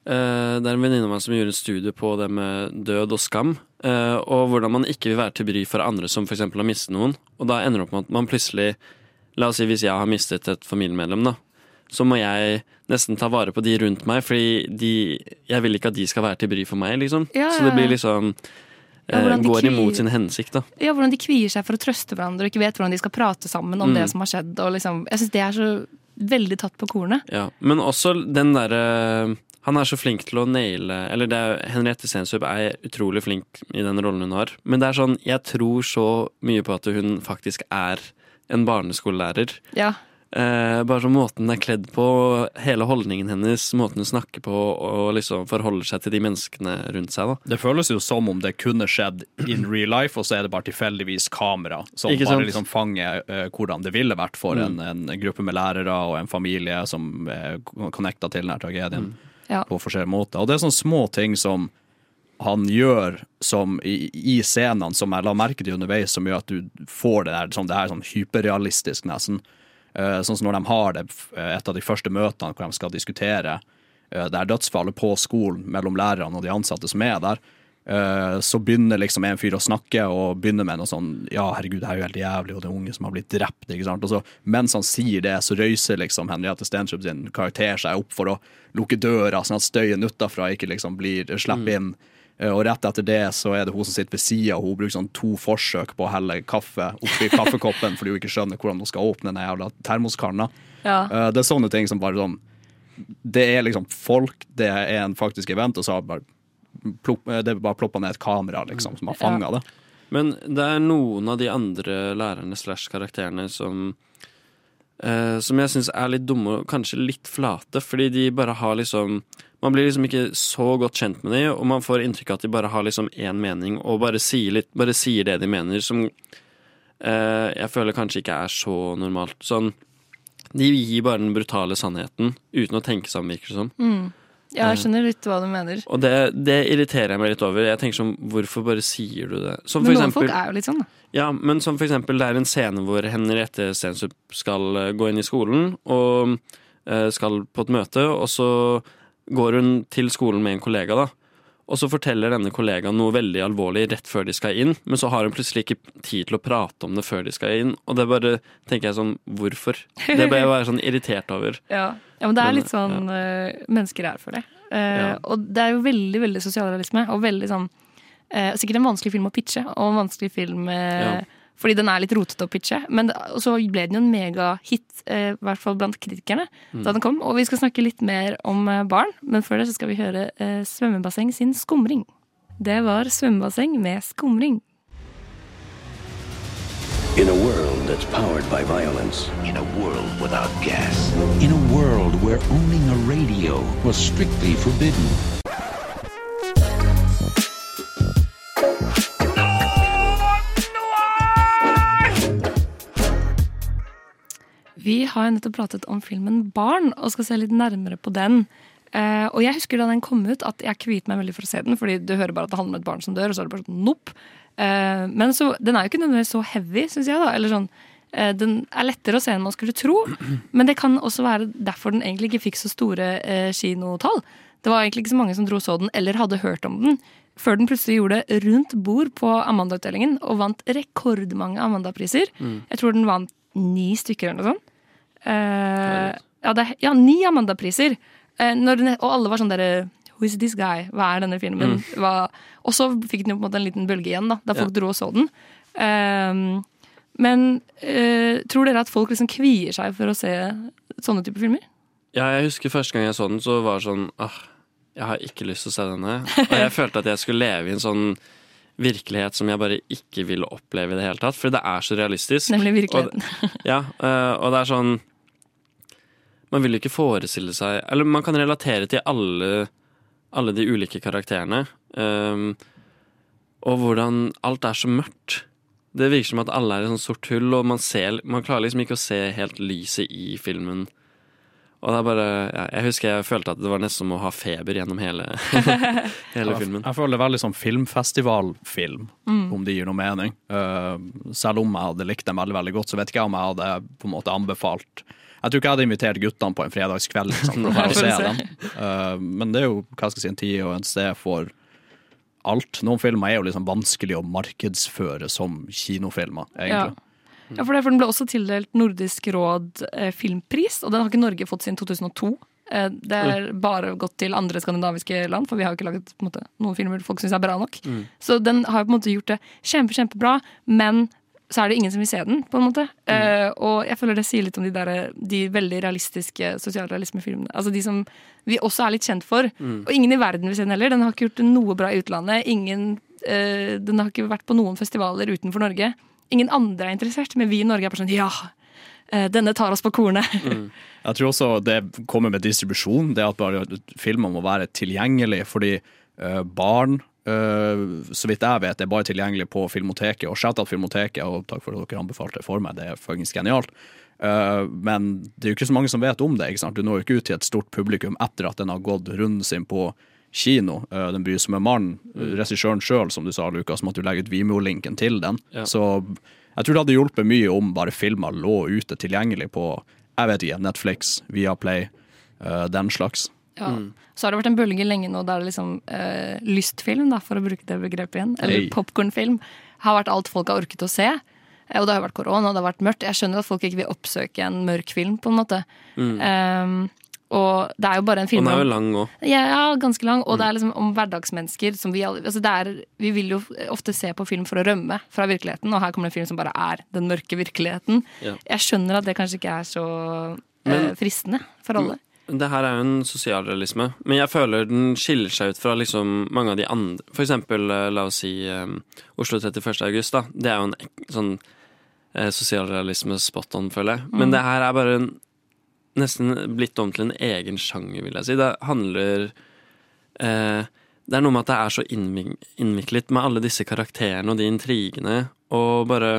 eh, Det er en venninne av meg som gjorde en studie på det med død og skam. eh, og hvordan man ikke vil være til bry for andre som f.eks. har mistet noen. Og da ender det opp med at man plutselig La oss si hvis jeg har mistet et familiemedlem, da. Så må jeg nesten ta vare på de rundt meg, fordi de, jeg vil ikke at de skal være til bry for meg. liksom. Ja, Så det blir liksom eh, ja, Går imot sin hensikt, da. Ja, Hvordan de kvier seg for å trøste hverandre og ikke vet hvordan de skal prate sammen om Mm. det som har skjedd. Og liksom, jeg syns det er så veldig tatt på kornet. Ja, men også den derre Han er så flink til å naile Eller er, Henriette Sensup er utrolig flink i den rollen hun har. Men det er sånn, jeg tror så mye på at hun faktisk er en barneskolelærer. Ja. Eh, bare sånn måten hun er kledd på, hele holdningen hennes, måten hun snakker på og liksom forholder seg til de menneskene rundt seg. da. Det føles jo som om det kunne skjedd in real life, og så er det bare tilfeldigvis kamera som Ikke bare sant? liksom fanger eh, hvordan det ville vært for Mm. en, en gruppe med lærere og en familie som er connecta til denne tragedien Ja. på forskjellige måter. Og det er sånne små ting som han gjør som i, i scenene som jeg la merke til underveis, som gjør at du får det der sånn, det er sånn hyperrealistisk, nesten. Uh, sånn som når de har det, eh, et av de første møtene hvor de skal diskutere uh, det er dødsfallet på skolen mellom lærerne og de ansatte som er der. Uh, Så begynner liksom en fyr å snakke og begynner med noe sånn Ja, herregud, det er jo helt jævlig, og det er unge som har blitt drept. ikke sant? Og så Mens han sier det, så røyser liksom Henriette Stenstrup sin karakter seg opp for å lukke døra, sånn at støyen utafra ikke liksom blir slipper inn. Eh, Og rett etter det så er det hun som sitter ved sida, og hun bruker sånn to forsøk på å helle kaffe oppi kaffekoppen fordi hun ikke skjønner hvordan hun skal åpne den jævla termoskanna. Ja. Eh, Det er sånne ting som bare sånn Det er liksom folk, det er en faktisk event, og så har bare plopp, eh, det bare ploppa ned et kamera liksom, som har fanga det. Men det er noen av de andre lærerne slash karakterene som eh, Som jeg syns er litt dumme og kanskje litt flate, fordi de bare har liksom Man blir liksom ikke så godt kjent med dem, og man får inntrykk av at de bare har liksom én mening, og bare sier, litt, bare sier det de mener, som uh, jeg føler kanskje ikke er så normalt. Sånn De gir bare den brutale sannheten uten å tenke sammen, virker det som. Mm. Ja, jeg skjønner litt hva du mener. Og det, det irriterer jeg meg litt over. Jeg tenker sånn, Hvorfor bare sier du det? Som Men noen eksempel- folk er jo litt sånn, da. Ja, men som for eksempel det er en scene hvor Henriette Stensup skal eh, gå inn i skolen og eh, skal på et møte, og så går hun til skolen med en kollega, da. Og så forteller denne kollegaen noe veldig alvorlig rett før de skal inn, men så har hun plutselig ikke tid til å prate om det før de skal inn, og det bare tenker jeg sånn Hvorfor? Det ble jeg bare sånn irritert over. Ja. ja, men det er litt sånn ja. mennesker er, for det. Uh, Ja. Og det er jo veldig veldig sosialrealisme, og veldig sånn eh, Sikkert en vanskelig film å pitche, og en vanskelig film eh, Ja. fordi den er litt rotete å pitche. Men og så ble den jo en megahit, eh, i hvert fall blant kritikerne, Mm. da den kom. Og vi skal snakke litt mer om eh, barn, men før det så skal vi høre eh, Svømmebasseng sin Skumring. Det var Svømmebasseng med skumring. In a world that's powered by violence. In a world without gas. In a world where owning a radio was strictly forbidden. Vi har jo nettopp pratet om filmen Barn, og skal se litt nærmere på den. Uh, og jeg husker da den kom ut at jeg kviet meg veldig for å se den, fordi du hører bare at det handler om et barn som dør, og så er det bare sånn nopp. Uh, men så, den er jo ikke nødvendigvis så heavy, syns jeg. da, eller sånn uh, Den er lettere å se enn man skulle tro, men det kan også være derfor den egentlig ikke fikk så store eh, kinotall. Det var egentlig ikke så mange som dro og så den, eller hadde hørt om den, før den plutselig gjorde det rundt bord på Amanda-utdelingen og vant rekordmange Amanda-priser. Mm. Jeg tror den vant ni stykker eller noe sånt. Eh, ja, det, ja, ni Amanda-priser. Eh, og alle var sånn derre Who is this guy? Hva er denne filmen? Mm. Hva, og så fikk den jo på en måte en liten bølge igjen, da, da folk Ja. dro og så den. Ehm, men eh, tror dere at folk liksom kvier seg for å se sånne typer filmer? Ja, jeg husker første gang jeg så den, så var det sånn ah, Jeg har ikke lyst til å se denne. Og jeg følte at jeg skulle leve i en sånn virkelighet som jeg bare ikke ville oppleve i det hele tatt. For det er så realistisk. Nemlig Og, virkeligheten. ja, eh, og det er sånn Man vil jo ikke forestille seg Eller man kan relatere til alle, alle de ulike karakterene. Um, og hvordan alt er så mørkt. Det virker som at alle er i sånn sort hull, og man, ser, man klarer liksom ikke å se helt lyset i filmen. Og det er bare ja, Jeg husker jeg følte at det var nesten som å ha feber gjennom hele, hele filmen. Jeg føler det er veldig sånn filmfestivalfilm, Mm. om det gir noe mening. Uh, selv om jeg hadde likt den veldig veldig godt, så vet ikke jeg om jeg hadde på en måte anbefalt Jeg tror ikke jeg hadde invitert guttene på en fredagskveld liksom, for å se dem. Uh, men det er jo hva skal jeg si, en tid og en sted for alt. Noen filmer er jo liksom vanskelig å markedsføre som kinofilmer, egentlig. ja, for det, for Den ble også tildelt Nordisk råd eh, filmpris, og den har ikke Norge fått siden 2002. Eh, det er bare gått til andre skandinaviske land, for vi har jo ikke laget måte, noen filmer folk syns er bra nok. Mm. Så den har jo på en måte gjort det kjempe, kjempebra, men så er det ingen som vil se den, på en måte. Eh, og jeg føler det sier litt om de, der, de veldig realistiske sosialrealismefilmene. Altså de som vi også er litt kjent for. Mm. Og ingen i verden vil se den heller. Den har ikke gjort noe bra i utlandet. Ingen, uh, den har ikke vært på noen festivaler utenfor Norge. Ingen andre er interessert, men vi i Norge er bare sånn ja, eh, denne tar oss på kornet. Jeg tror også det kommer med distribusjon. Det at bare filmer må være tilgjengelig fordi barn så vidt jeg vet, det er bare tilgjengelig på Filmoteket. Og shout out Filmoteket, og takk for at dere anbefalte det for meg. Det er fuckings genialt. Eh, men det er jo ikke så mange som vet om det. ikke sant? Du når jo ikke ut til et stort publikum etter at den har gått runden sin på kino. Eh, den bryr seg med mannen. Regissøren sjøl, som du sa, Lukas, måtte jo legge ut Vimeo-linken til den. Ja. Så jeg tror det hadde hjulpet mye om bare filmer lå ute tilgjengelig på jeg vet ikke, Netflix, Viaplay, eh, den slags. Ja. Så har det vært en bølge lenge nå der det liksom eh, lystfilm, da, for å bruke det begrepet igjen, eller Hey. popkornfilm, har vært alt folk har orket å se. Eh, Og det har vært korona, det har vært mørkt. Jeg skjønner at folk ikke vil oppsøke en mørk film, på en måte. Mm. Um, og det er jo bare en film Og den er jo lang òg. ja, ja, ganske lang. Og det er liksom om hverdagsmennesker som vi alle altså er, Vi vil jo ofte se på film for å rømme fra virkeligheten, og her kommer det en film som bare er den mørke virkeligheten. Ja. Jeg skjønner at det kanskje ikke er så eh, Men- fristende for alle. Det her er jo en sosialrealisme, men jeg føler den skiller seg ut fra liksom mange av de andre. For eksempel, eh, la oss si eh, Oslo 31. august, da. Det er jo en sånn eh, sosialrealisme spot on, føler jeg. Men Mm. det her er bare en, nesten blitt om til en egen sjanger, vil jeg si. Det handler eh, Det er noe med at det er så innviklet med alle disse karakterene og de intrigene, og bare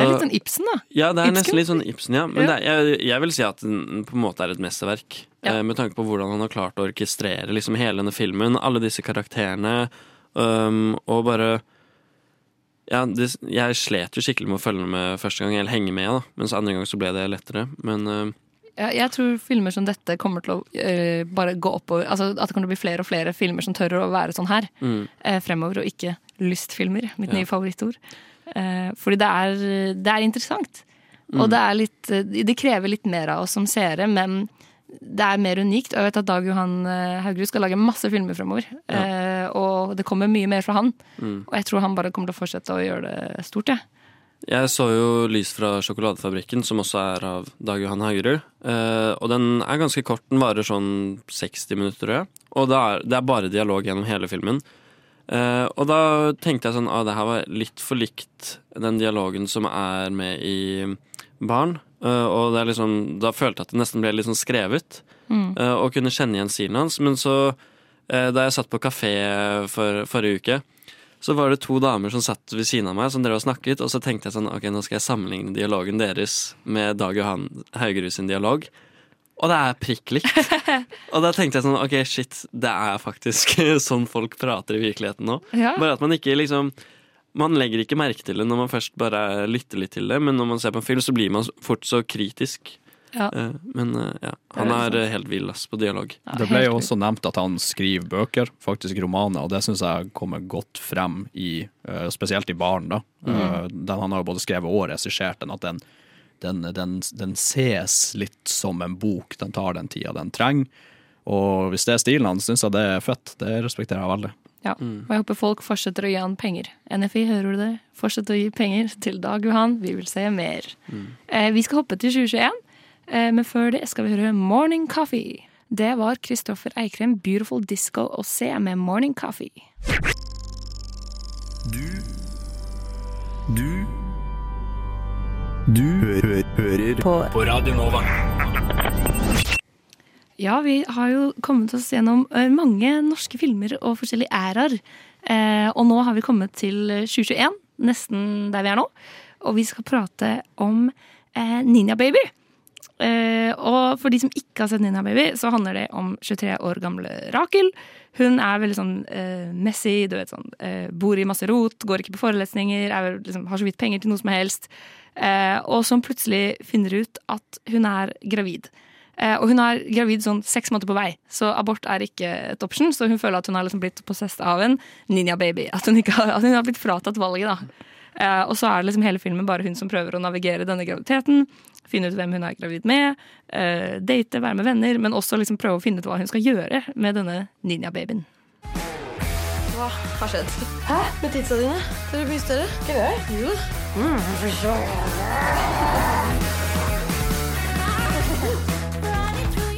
det er litt sånn Ibsen, da. ja, det er Ibsken? nesten litt sånn Ibsen, ja. Men Ja. Er- jeg, jeg vil si at den på en måte er et mesterverk. Ja. med tanke på hvordan han har klart å orkestrere liksom hele denne filmen, alle disse karakterene, um, og bare Ja, det, jeg slet jo skikkelig med å følge med første gang, eller henge med, da. Mens andre gang så ble det lettere. Men uh, Jeg, jeg tror filmer som dette kommer til å uh, bare gå oppover. Altså At det kommer til å bli flere og flere filmer som tør å være sånn her Mm. Uh, fremover, og ikke lystfilmer. Mitt Ja. nye favorittord. Eh, fordi det er, det er interessant. Og det er litt eh, Det krever litt mer av oss som seere, men det er mer unikt. Og jeg vet at Dag Johan eh, Haugerud skal lage masse filmer fremover. Ja. og det kommer mye mer fra han. Mm. Og jeg tror han bare kommer til å fortsette å gjøre det stort, jeg. Jeg så jo Lys fra sjokoladefabrikken, som også er av Dag Johan Haugerud. Eh, og den er ganske kort, den varer sånn 60 minutter, tror jeg. Og det er, det er bare dialog gjennom hele filmen. Eh, og da tenkte jeg sånn ah, det her var litt for likt den dialogen som er med i Barn. Uh, og det er liksom, da følte jeg at det nesten ble litt sånn skrevet. Mm. Uh, og kunne kjenne igjen stilen hans. Men så, eh, da jeg satt på kafé for, forrige uke, så var det to damer som satt ved siden av meg som drev og snakket, og så tenkte jeg sånn, ok, nå skal jeg sammenligne dialogen deres med Dag Johan Haugerud sin dialog. Og det er prikk likt. og da tenkte jeg sånn OK, shit, det er faktisk sånn folk prater i virkeligheten nå. Ja. Bare at man ikke liksom Man legger ikke merke til det når man først bare lytter litt til det, men når man ser på en film, så blir man fort så kritisk. Ja. Eh, Men eh, ja, han er er eh, helt vill på dialog. Det ble jo også nevnt at han skriver bøker, faktisk romaner, og det syns jeg kommer godt frem i Spesielt i Barn, da. Eh, Den han har jo både skrevet og regissert den, at den, den, den, den ses litt som en bok. Den tar den tida den trenger. Og hvis det er stilen hans, syns jeg det er fett. Det respekterer jeg veldig. Ja, og jeg håper folk fortsetter å gi han penger. NFI, hører du det? Fortsett å gi penger til Dag Johan, vi vil se mer. Eh, vi skal hoppe til 2021, eh, men før det skal vi høre Morning Coffee. Det var Kristoffer Eikrem, Beautiful Disco å se med Morning Coffee. Du Du Du hø hører På- på Radio Nova. Ja, vi har jo kommet oss gjennom eh, mange norske filmer og forskjellige æraer. Eh, og nå har vi kommet til 2021, nesten der vi er nå. Og vi skal prate om eh, Ninja Baby. Eh, og for de som ikke har sett Ninja Baby, så handler det om 23 år gamle Rakel. Hun er veldig sånn eh, messy, du vet sånn eh, Bor i masse rot, går ikke på forelesninger, er, liksom, har så vidt penger til noe som helst. Eh, og som plutselig finner ut at hun er gravid. Eh, og hun er gravid sånn seks måneder på vei, så abort er ikke et option. Så hun føler at hun har liksom blitt possessed av en ninja baby. At at hun har blitt fratatt valget. da. Eh, og så er det liksom hele filmen bare hun som prøver å navigere denne graviditeten. Finne ut hvem hun er gravid med, date, være med venner, men også liksom prøve å finne ut hva hun skal gjøre med denne ninja-babyen. Hva har skjedd? Hæ? Med tidsa dine? Dere mye større? Ikke det? Jo. Mm, for så.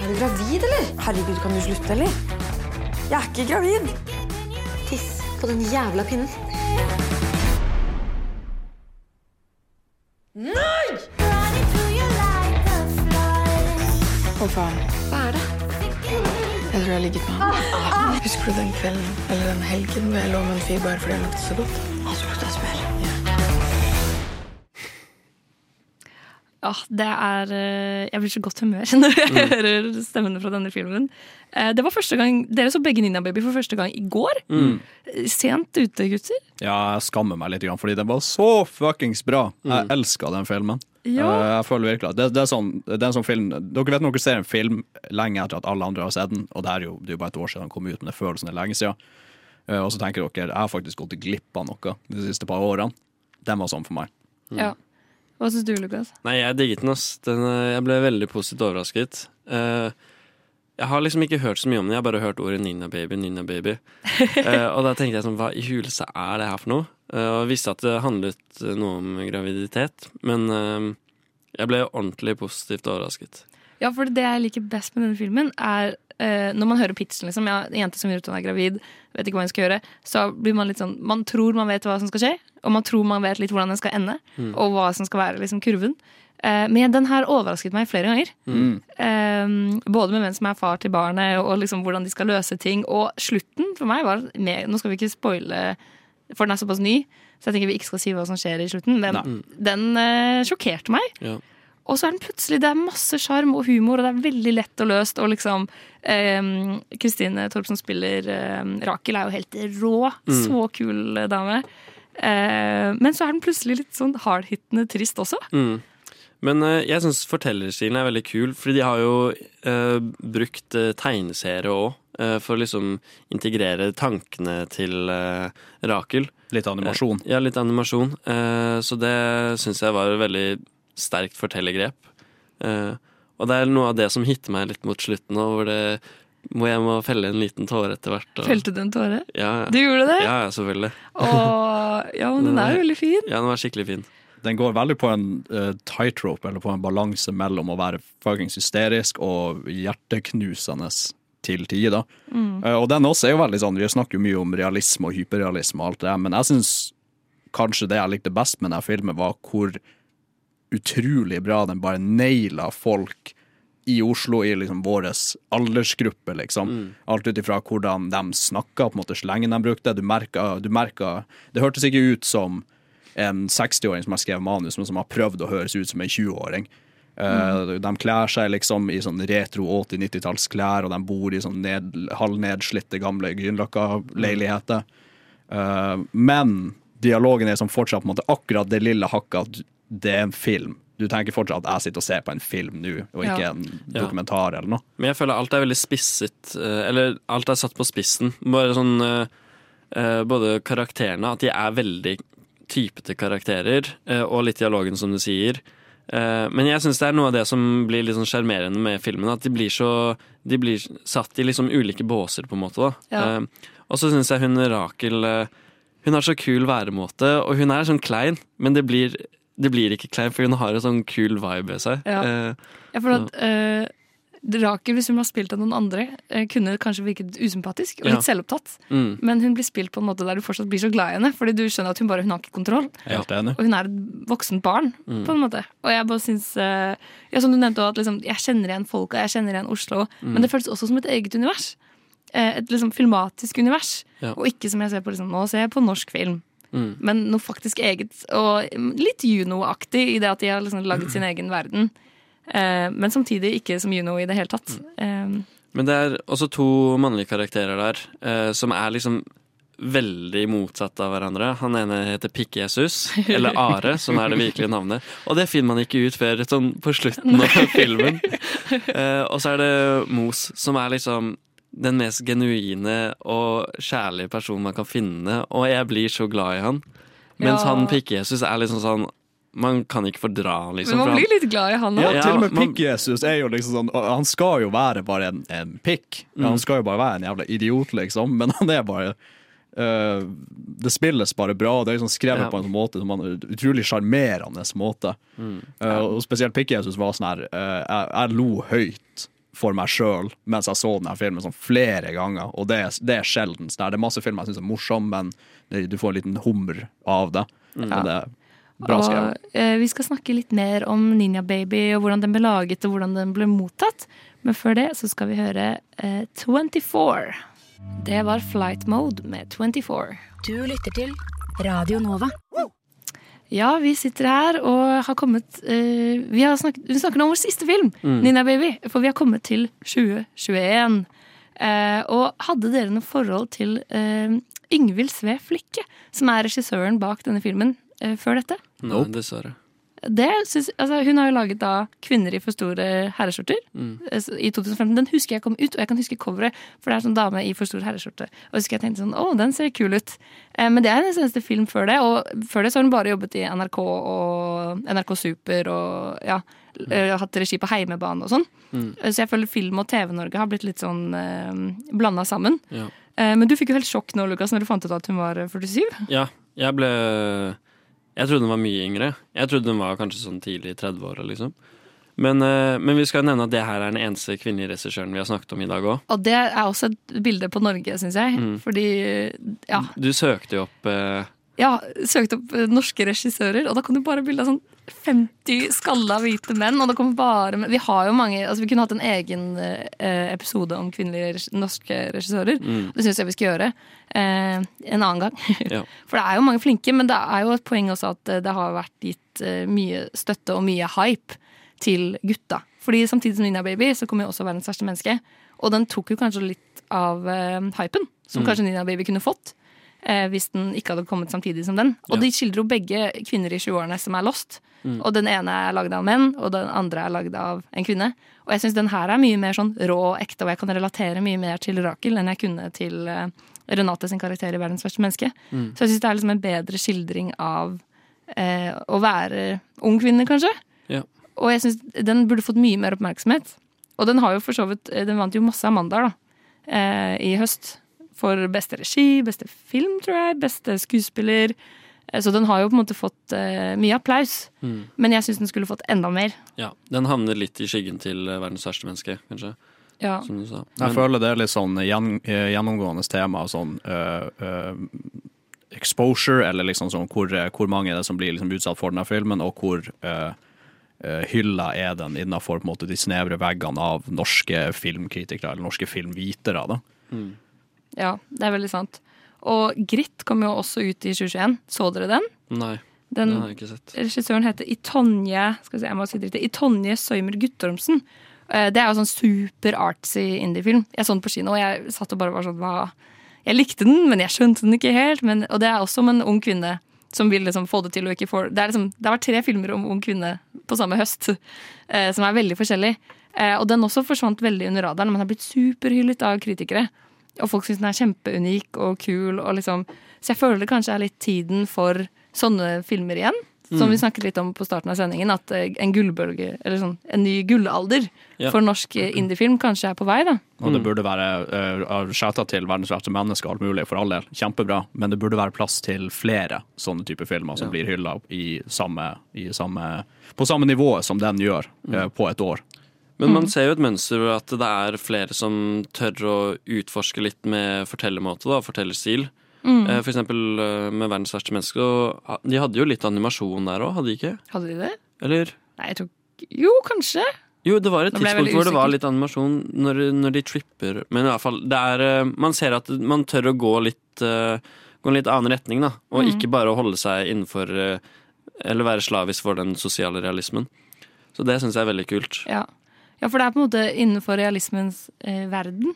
Er du gravid, eller? Herregud, kan du slutte, eller? Jeg er ikke gravid. Tiss på den jævla pinnen. Nei! Å faen. Hva er det? Jeg tror jeg har ligget med han. Husker du den kvelden eller den helgen hvor jeg lå med en fyr bare fordi han luktet så godt? Han spurte jeg smør. Ja, det er eh, Jeg blir så godt humør når jeg Mm. hører stemmene fra denne filmen. Eh, Det var første gang Dere så begge Ninja Baby for første gang i går. Mm. Eh, Sent ute, gutter. Ja, jeg skammer meg litt, fordi den var så fuckings bra. Jeg elska den filmen. Ja. Eh, Jeg føler virkelig at det, det, er sånn, det er en sånn film Dere vet når dere ser en film lenge etter at alle andre har sett den, og det er jo, det er jo bare et år siden den kom ut, men det føles som det er lenge siden. Eh, Og så tenker dere jeg har faktisk gått glipp av noe de siste par årene. Den var sånn for meg. Ja. Hva syns du, Lukas? Nei, jeg digget den, ass. Den, jeg ble veldig positivt overrasket. Eh, jeg har liksom ikke hørt så mye om det, jeg har bare hørt ordet 'Nina Baby, 'Nina Baby. Eh, og da tenkte jeg sånn, hva i huleste er det her for noe? Eh, og visste at det handlet noe om graviditet, men eh, jeg ble ordentlig positivt overrasket. Ja, for det jeg liker best med denne filmen, er eh, når man hører pitchen, liksom. Ja, en jente som gjør ut hun er gravid, vet ikke hva hun skal gjøre. Så blir man litt sånn Man tror man vet hva som skal skje, og man tror man vet litt hvordan den skal ende, Mm. og hva som skal være liksom kurven. Eh, men den her overrasket meg flere ganger. Mm. Eh, både med hvem som er far til barnet, og liksom hvordan de skal løse ting. Og slutten for meg var med, Nå skal vi ikke spoile, for den er såpass ny, så jeg tenker vi ikke skal si hva som skjer i slutten, men Nei. den eh, sjokkerte meg. Ja. Og så er den plutselig Det er masse sjarm og humor, og det er veldig lett og løst. Og liksom Kristine Kristine Torp som spiller ehm, Rakel, er jo helt rå. Mm. Så kul eh, dame. Eh, men så er den plutselig litt sånn hardhittende trist også. Mm. Men eh, jeg syns fortellerstilen er veldig kul, fordi de har jo eh, brukt uh, tegneserier òg. for å liksom integrere tankene til eh, Rakel. Litt animasjon. Eh, ja, litt animasjon. Eh, så det syns jeg var et veldig sterkt fortellergrep. Eh, og det er noe av det som hitter meg litt mot slutten nå, hvor det må jeg må felle en liten tåre etter hvert. og- Felte du en tåre? Ja, ja. Du gjorde det? Ja, ja, selvfølgelig. Åh, ja, men den er jo veldig fin. Ja, den var skikkelig fin. Den går veldig på en uh, tightrope, eller på en balanse mellom å være fuckings hysterisk og hjerteknusende til tider. Mm. Uh, og den også er jo veldig sånn, Vi snakker jo mye om realisme og hyperrealisme, og alt det der, men jeg syns kanskje det jeg likte best med denne filmen, var hvor utrolig bra den bare naila folk i Oslo, i liksom vår aldersgruppe, liksom. Alt ut ifra hvordan de snakka, på en måte slengen de brukte. Du merka, du merka Det hørtes ikke ut som en 60-åring som har skrevet manus, men som har prøvd å høres ut som en 20-åring. Mm. De kler seg liksom i sånn retro 80-90-tallsklær, og de bor i sånn ned, halvnedslitte gamle Grünerløkka-leiligheter. Eh, men dialogen er som fortsatt på en måte akkurat det lille hakket at det er en film. Du tenker fortsatt at jeg sitter og ser på en film nå, og ikke Ja. en Ja. dokumentar eller noe. Men jeg føler alt er veldig spisset, eh, eller alt er satt på spissen. Bare sånn eh, eh, Både karakterene, at de er veldig typete karakterer, eh, og litt dialogen, som du sier. Eh, Men jeg syns det er noe av det som blir litt sånn sjarmerende med filmen. At de blir så De blir satt i liksom ulike båser, på en måte. Ja. Eh, Og så syns jeg hun Rakel Hun har så kul væremåte, og hun er sånn klein, men det blir, det blir ikke klein, for hun har en sånn kul vibe ved seg. Ja. Føler at eh, Rakel, hvis hun var spilt av noen andre, eh, kunne kanskje virket usympatisk og Ja. litt selvopptatt. Mm. Men hun blir spilt på en måte der du fortsatt blir så glad i henne, fordi du skjønner at hun bare hun har ikke kontroll. Og hun er et voksent barn, Mm. på en måte. Og jeg bare syns eh, ja, Som du nevnte òg, at liksom, jeg kjenner igjen folka, jeg kjenner igjen Oslo. Mm. Men det føles også som et eget univers. Eh, et liksom filmatisk univers. Ja. Og ikke som jeg ser på liksom, nå ser jeg på norsk film. Mm. Men noe faktisk eget, og litt Juno-aktig i det at de har liksom laget sin egen verden. Eh, men samtidig ikke som Juno i det hele tatt. Eh, Men det er også to mannlige karakterer der, eh, som er liksom veldig motsatt av hverandre. Han ene heter Pikk-Jesus, eller Are, som er det virkelige navnet. Og det finner man ikke ut før sånn på slutten av filmen. Eh, og så er det Mos, som er liksom den mest genuine og kjærlige personen man kan finne, og jeg blir så glad i han. Mens Ja. han Pikk-Jesus er liksom sånn Man kan ikke fordra han, liksom. men man blir litt glad i han òg. Ja, til og med man- Pikk-Jesus er jo liksom sånn Han skal jo være bare en, en pikk. Mm. Han skal jo bare være en jævla idiot, liksom, men han er bare uh, Det spilles bare bra, det er liksom skrevet Ja. på en sånn måte som en utrolig sjarmerende måte. Mm. Uh, og spesielt Pikk-Jesus var sånn her uh, jeg, jeg lo høyt for meg sjøl mens jeg så denne filmen sånn flere ganger, og det, det er sjelden. sånn. Det er masse filmer jeg syns er morsomme, men det, du får en liten hummer av det. Mm. Men det bra skrevet. Og eh, vi skal snakke litt mer om Ninja Baby og hvordan den ble laget og hvordan den ble mottatt. Men før det så skal vi høre eh, 24. Det var Flight Mode med 24. Du lytter til Radio Nova. Ja, vi sitter her og har kommet eh, Vi har snakket, vi snakker nå om vår siste film, Mm. Ninja Baby. For vi har kommet til 2021. Eh, og hadde dere noe forhold til eh, Yngvild Sve Flikke, som er regissøren bak denne filmen, før dette? Nei, dessverre. Det synes, altså, hun har jo laget da 'Kvinner i for store herreskjorter' Mm. eh, i 2015. Den husker jeg kom ut, og jeg kan huske coveret, for det er sånn dame i for stor herreskjorte. Og jeg husker jeg tenkte sånn, å, den ser kul ut. Eh, men det er hennes eneste film før det, og før det så har hun bare jobbet i NRK og NRK Super og ja, mm. hatt regi på Heimebane og sånn. Mm. Eh, Så jeg føler film og TV-Norge har blitt litt sånn eh, blanda sammen. Ja. Eh, men du fikk jo helt sjokk nå, Lukas, når du fant ut at hun var eh, 47. Ja, jeg ble Jeg trodde hun var mye yngre. Jeg trodde hun var kanskje sånn tidlig i 30-åra, liksom. Men, eh, men vi skal nevne at det her er den eneste kvinnelige regissøren vi har snakket om i dag òg. Og det er også et bilde på Norge, syns jeg. Mm. Fordi ja, Du søkte jo opp eh, ja, søkte opp norske regissører, og da kom det bare bilde av sånn 50 skalla hvite menn. Og det kommer bare Vi har jo mange altså Vi kunne hatt en egen eh, episode om kvinnelige norske regissører. Mm. Det syns jeg vi skal gjøre eh, en annen gang. Ja. For det er jo mange flinke, men det er jo et poeng også at eh, det har vært gitt eh, mye støtte og mye hype til gutta. Fordi samtidig som Nina Baby så kom jo også Verdens verste menneske. Og den tok jo kanskje litt av eh, hypen som Mm. kanskje Nina Baby kunne fått. Eh, hvis den ikke hadde kommet samtidig som den. Og Ja. de skildrer jo begge kvinner i 20-årene som er lost. Mm. Og den ene er lagd av menn, og den andre er lagd av en kvinne. Og jeg syns den her er mye mer sånn rå og ekte, og jeg kan relatere mye mer til Rakel enn jeg kunne til eh, Renate sin karakter i Verdens verste menneske. Mm. Så jeg syns det er liksom en bedre skildring av eh, å være ung kvinne, kanskje. Ja. Og jeg syns den burde fått mye mer oppmerksomhet. Og den har jo for så vidt Den vant jo masse Amandaer, da, eh, i høst. For beste regi, beste film, tror jeg, beste skuespiller. Eh, Så den har jo på en måte fått uh, mye applaus. Mm. Men jeg syns den skulle fått enda mer. Ja, Den havner litt i skyggen til eh, verdens verste menneske, kanskje. Ja. Som du sa. Jeg føler det er litt sånn gjen, gjennomgående tema. Sånn uh, uh, exposure, eller liksom sånn hvor, hvor mange er det som blir liksom utsatt for denne filmen, og hvor hylla er den innenfor på en måte, de snevre veggene av norske filmkritikere eller norske filmvitere. Da. Mm. Ja, det er veldig sant. Og Gritt kom jo også ut i 2021. Så dere den? Nei. Den, Den har jeg ikke sett. regissøren heter Itonje skal si, jeg må si det riktig, Itonje Søymer Guttormsen. Eh, Det er jo sånn super artsy indiefilm. Jeg så den på kino, og jeg satt og bare var sånn hva Jeg likte den, men jeg skjønte den ikke helt. Men, og det er også om en ung kvinne som vil liksom få det til og ikke får det. Er liksom, det har vært tre filmer om ung kvinne på samme høst, eh, som er veldig forskjellig. Eh, og den også forsvant veldig under radaren, men har blitt superhyllet av kritikere. Og folk syns den er kjempeunik og kul. Og liksom, så jeg føler det kanskje er litt tiden for sånne filmer igjen. Som Mm. vi snakket litt om på starten av sendingen, at eh, en gullbølge, eller sånn, en ny gullalder Ja. for norsk eh, indiefilm kanskje er på vei. da. Og det burde være uh, skjæta til verdens verste mennesker, alt mulig, for all del. Kjempebra. Men det burde være plass til flere sånne typer filmer som Ja. blir hylla i samme, i samme, på samme nivå som den gjør eh, på et år. Men man ser jo et mønster hvor at det er flere som tør å utforske litt med fortellermåte, da, fortellerstil. Mm. Eh, For eksempel eh, med 'Verdens verste menneske'. De hadde jo litt animasjon der òg, hadde de ikke? Hadde de det? Eller? Nei, jeg tror Jo, kanskje. Jo, det var et tidspunkt hvor det var litt animasjon når, når de tripper. Men i hvert fall, det er eh, Man ser at man tør å gå litt Gå en litt annen retning, da. Og Mm. ikke bare å holde seg innenfor Eller være slavisk for den sosiale realismen. Så det syns jeg er veldig kult. Ja. Ja, for det er på en måte innenfor realismens eh, verden,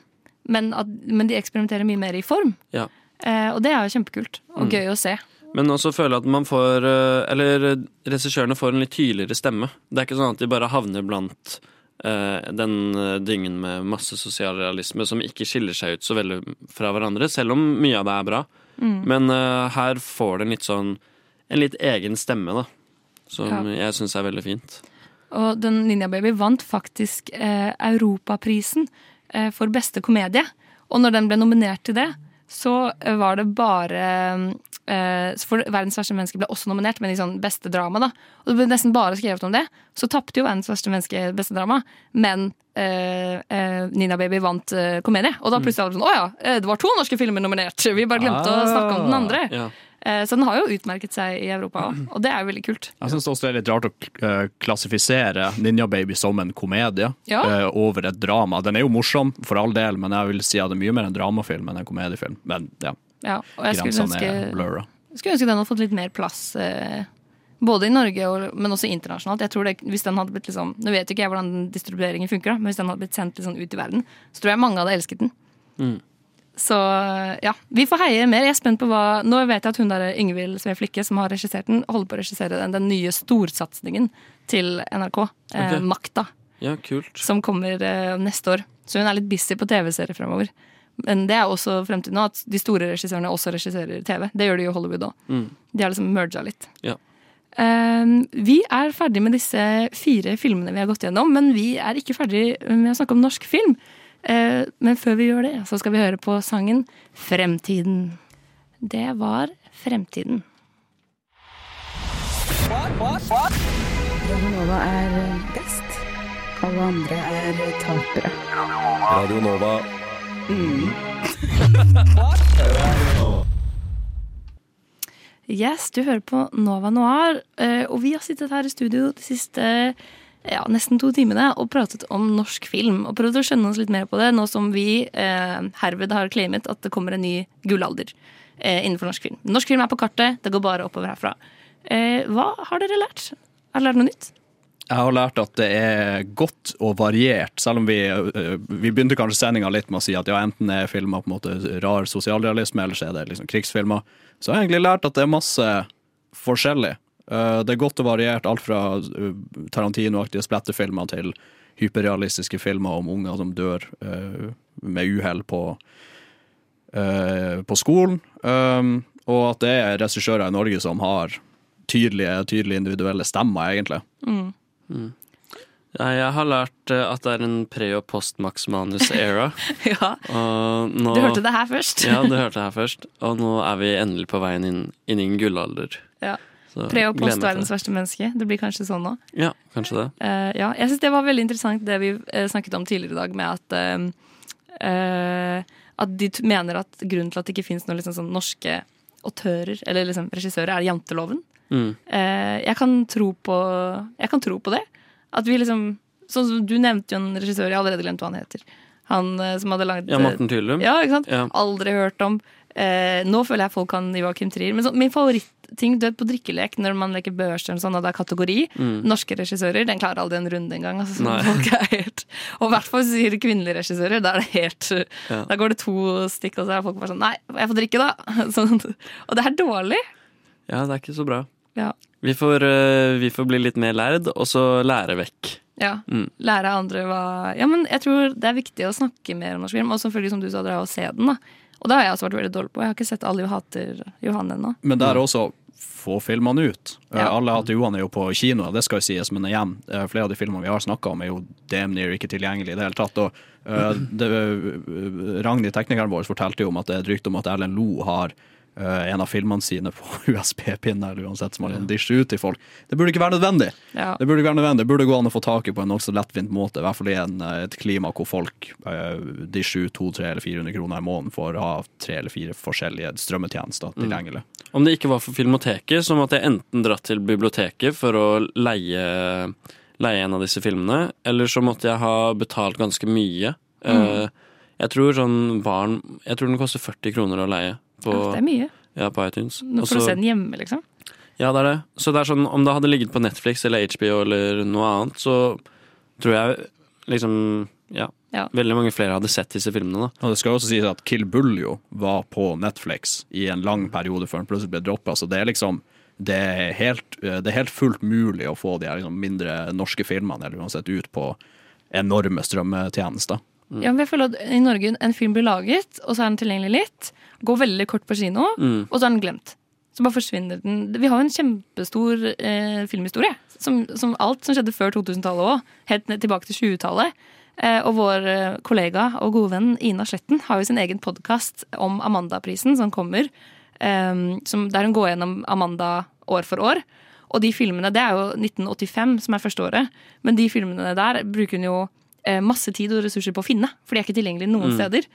men, at, men de eksperimenterer mye mer i form. Ja. Eh, og det er jo kjempekult og Mm. gøy å se. Men også føler jeg at man får eh, Eller eh, regissørene får en litt tydeligere stemme. Det er ikke sånn at de bare havner blant eh, den dyngen med masse sosialrealisme som ikke skiller seg ut så veldig fra hverandre, selv om mye av det er bra. Mm. Men eh, her får det en litt sånn En litt egen stemme, da. Som Ja. jeg syns er veldig fint. Og den Ninja Baby vant faktisk eh, Europaprisen eh, for beste komedie. Og når den ble nominert til det, så eh, var det bare eh, For Verdens verste menneske ble også nominert, men i sånn beste drama. da Og det ble nesten bare skrevet om det. Så tapte jo Verdens verste menneske beste drama, men eh, eh, Nina Baby vant komedie. Og da plutselig var det sånn Å ja, det var to norske filmer nominert! Vi bare glemte å snakke om den andre. Ja. Eh, så den har jo utmerket seg i Europa òg, og det er jo veldig kult. Jeg syns også det er litt rart å eh, klassifisere Ninja Baby som en komedie Ja. eh, over et drama. Den er jo morsom, for all del, men jeg vil si at det er mye mer en dramafilm enn en komediefilm. Men ja, Ja, og jeg skulle grensene er blurra. skulle ønske den hadde fått litt mer plass, både i Norge, og, men også internasjonalt. Jeg tror det, hvis den hadde blitt liksom, Nå vet ikke jeg hvordan distribueringen funker, da, men hvis den hadde blitt sendt litt sånn ut i verden, så tror jeg mange hadde elsket den. Mm. Så ja, vi får heie mer. Jeg er spent på hva Nå vet jeg at hun der Yngvild Sve Flikke, som har regissert den, holder på å regissere den, den nye storsatsingen til NRK, eh, Makta, Ja, kult. som kommer eh, neste år. Så hun er litt busy på TV-serier fremover. Men det er også fremtiden nå, at de store regissørene også regisserer TV. Det gjør de jo i Hollywood òg. Mm. De har liksom merga litt. Ja. Um, vi er ferdig med disse fire filmene vi har gått gjennom, men vi er ikke ferdig med å snakke om norsk film. Eh, men før vi gjør det, så skal vi høre på sangen 'Fremtiden'. Det var Fremtiden. Radio Nova er best. Alle andre er tapere. Radio Nova. Yes, du hører på Nova Noir, eh, og vi har sittet her i studio de siste ja, nesten to timene og pratet om norsk film. Og prøvd å skjønne oss litt mer på det, nå som vi eh, herved har claimet at det kommer en ny gullalder eh, innenfor norsk film. Norsk film er på kartet, det går bare oppover herfra. Eh, hva har dere lært? Har dere lært noe nytt? Jeg har lært at det er godt og variert, selv om vi, øh, vi begynte kanskje sendinga litt med å si at ja, enten er filmer på en måte rar sosialrealisme, eller så er det liksom krigsfilmer. Så jeg har egentlig lært at det er masse forskjellig. Øh, Det er godt og variert, alt fra øh, Tarantino-aktige splettefilmer til hyperrealistiske filmer om unger som dør øh, med uhell på, på skolen. Um, og at det er regissører i Norge som har tydelige, tydelige individuelle stemmer, egentlig. Mm. Mm. Jeg har lært eh, at det er en pre- og post-Max Manus-era. ja. Nå- Du hørte det her først. ja, du hørte det her først. Og nå er vi endelig på veien inn, inn i en gullalder. Ja. Gleder meg til post-verdens verste menneske. Det blir kanskje sånn nå. Ja, kanskje det. Uh, ja, jeg syns det var veldig interessant det vi eh, snakket om tidligere i dag, med at uh, At de mener at grunnen til at det ikke fins noen liksom, sånn norske autører eller liksom, regissører, er janteloven. Mm. Uh, jeg, kan tro på, jeg kan tro på det. At vi liksom Sånn som Du nevnte jo en regissør, jeg har allerede glemt hva han heter. Han som hadde laget Ja, Morten Tyllum. Ja, ikke sant? Ja. Aldri hørt om. Eh, nå føler jeg folk kan Joakim Trier. Men så, min favoritting vet, på drikkelek, når man leker børsen og sånn, og det er kategori Mm. Norske regissører, den klarer aldri en runde engang. Altså, er helt, og i hvert fall sier kvinnelige regissører, da er det helt Ja. Da går det to stikk, og så er folk bare sånn Nei, jeg får drikke, da. Sånn, og det er dårlig. Ja, det er ikke så bra. Ja. Vi får, eh, vi får bli litt mer lærd, og så lære vekk. Ja. Mm. Lære andre hva Ja, men jeg tror det er viktig å snakke mer om norsk film, og selvfølgelig, som du sa, dra og se den, da. Og det har jeg også vært veldig dårlig på. Jeg har ikke sett Alle jo hater Johan ennå. Men der også få filmene ut. Eh, Ja. Alle hater Johan er jo på kino, det skal jo sies, men igjen, eh, flere av de filmene vi har snakka om, er jo damn near ikke tilgjengelig i det hele tatt. Og, uh, det, Ragnhild, teknikeren vår, fortalte jo om at det er et rykte om at Erlend Lo har en av filmene sine på USB-pinne, eller uansett, som har en dish ut til folk. Det burde ikke være nødvendig. Ja. Det burde ikke være nødvendig. Det burde gå an å få tak i på en nokså lettvint måte, i hvert fall i en, eh, et klima hvor folk uh, disher ut 200, 300 eller 400 kroner i måneden for å ha tre eller fire forskjellige strømmetjenester Mm. tilgjengelig. Om det ikke var for Filmoteket, så måtte jeg enten dratt til biblioteket for å leie, leie en av disse filmene, eller så måtte jeg ha betalt ganske mye. Mm. Eh, Jeg tror sånn barn Jeg tror den koster 40 kroner å leie på, Ja, det er mye. Ja, på iTunes. Nå får får du se den hjemme, liksom. Ja, det er det. Så det er sånn, om det hadde ligget på Netflix eller HBO eller noe annet, så tror jeg liksom Ja. Ja. Veldig mange flere hadde sett disse filmene, da. Og det skal også sies at Kill Bull jo var på Netflix i en lang periode før den plutselig ble droppa, så det er liksom det er, helt, det er helt fullt mulig å få de her liksom mindre norske filmene eller uansett ut på enorme strømmetjenester. Ja, men jeg føler at I Norge en film blir laget, og så er den tilgjengelig litt. Går veldig kort på kino, Mm. og så er den glemt. Så bare forsvinner den. Vi har jo en kjempestor eh, filmhistorie. Som, som alt som skjedde før 2000-tallet òg. Helt ned tilbake til 20-tallet. Eh, og vår eh, kollega og gode venn Ina Sletten har jo sin egen podkast om Amandaprisen som kommer. eh, som, der hun går gjennom Amanda år for år. Og de filmene, Det er jo 1985 som er første året, men de filmene der bruker hun jo masse tid og ressurser på å finne, for de er ikke tilgjengelige noen Mm. steder.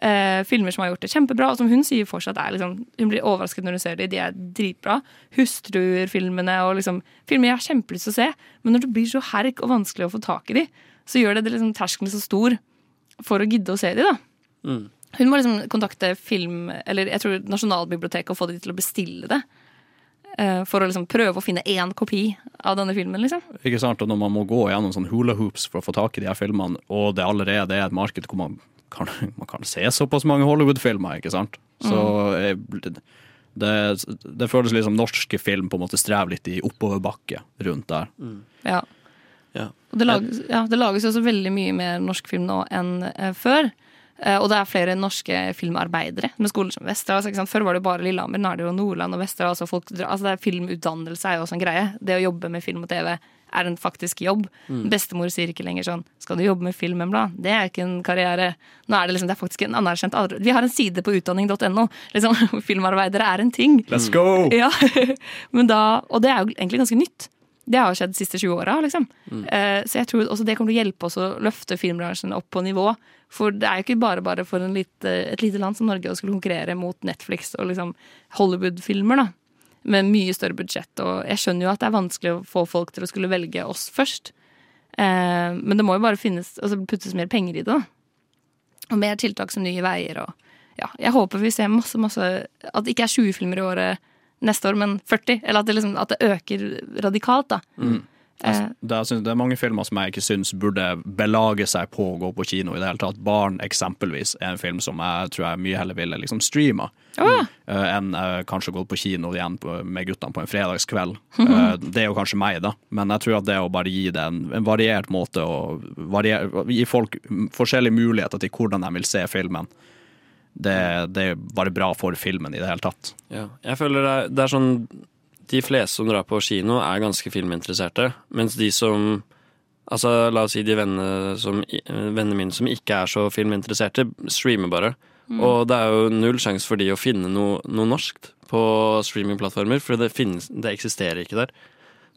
Uh, filmer som har gjort det kjempebra, og som hun sier fortsatt er liksom Hun blir overrasket når hun ser dem, de er dritbra. Hustruer-filmene og liksom Filmer jeg har kjempelyst til å se, men når det blir så herk og vanskelig å få tak i dem så gjør det, det liksom terskelen så stor for å gidde å se dem da. Mm. Hun må liksom kontakte film, eller jeg tror Nasjonalbiblioteket og få dem til å bestille det. Eh, For å liksom prøve å finne én kopi av denne filmen, liksom. Ikke sant? Og når man må gå gjennom sånn hula hoops for å få tak i de her filmene, og det allerede er et marked hvor man kan, man kan se såpass mange Hollywood-filmer, ikke sant? Så mm. det, det føles litt som norske film på en måte strever litt i oppoverbakke rundt der. Ja. Ja. Og det lages, ja, det lages også veldig mye mer norsk film nå enn eh, før. Eh, og det er flere norske filmarbeidere med skoler som Vesterålen. sant? Før var det jo bare Lillehammer, nå er det jo Nordland og Vesterålen. og folk Altså er Filmutdannelse er jo også en greie. Det å jobbe med film og TV er en faktisk jobb. Mm. Bestemor sier ikke lenger sånn 'Skal du jobbe med film, Embla?' Det er ikke en karriere. Nå er det liksom, det er faktisk en anerkjent Vi har en side på utdanning.no. Liksom, filmarbeidere er en ting. Let's go! Ja, men da, Og det er jo egentlig ganske nytt. Det har skjedd de siste 20 åra. Liksom. Mm. Eh, så jeg tror også det kommer til å hjelpe oss å løfte filmbransjen opp på nivå. For det er jo ikke bare bare for lite, et lite land som Norge å skulle konkurrere mot Netflix og liksom Hollywood-filmer. da Med mye større budsjett. Og jeg skjønner jo at det er vanskelig å få folk til å skulle velge oss først. Eh, men det må jo bare finnes, altså puttes mer penger i det. da og mer tiltak som Nye Veier. Og, ja, jeg håper vi ser masse, masse At det ikke er 20 filmer i året neste år, men 40. Eller at det, liksom, at det øker radikalt. da. Mm. Altså, det, er, det er mange filmer som jeg ikke syns burde belage seg på å gå på kino i det hele tatt. Barn eksempelvis er en film som jeg tror jeg mye heller ville liksom streama. oh. eh, enn uh, kanskje gå på kino igjen på, med guttene på en fredagskveld. Uh, det er jo kanskje meg, da, men jeg tror at det å bare gi det en, en variert måte å variere, Gi folk forskjellige muligheter til hvordan de vil se filmen, det, det er bare bra for filmen i det hele tatt. Ja. Jeg føler det er, det er sånn De fleste som drar på kino, er ganske filminteresserte. Mens de som Altså, la oss si de vennene, som, vennene mine som ikke er så filminteresserte, streamer bare. Mm. Og det er jo null sjanse for de å finne noe, noe norskt på streamingplattformer, for det, finnes, det eksisterer ikke der.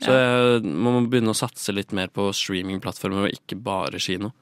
Så jeg, man må begynne å satse litt mer på streamingplattformer, og ikke bare kino.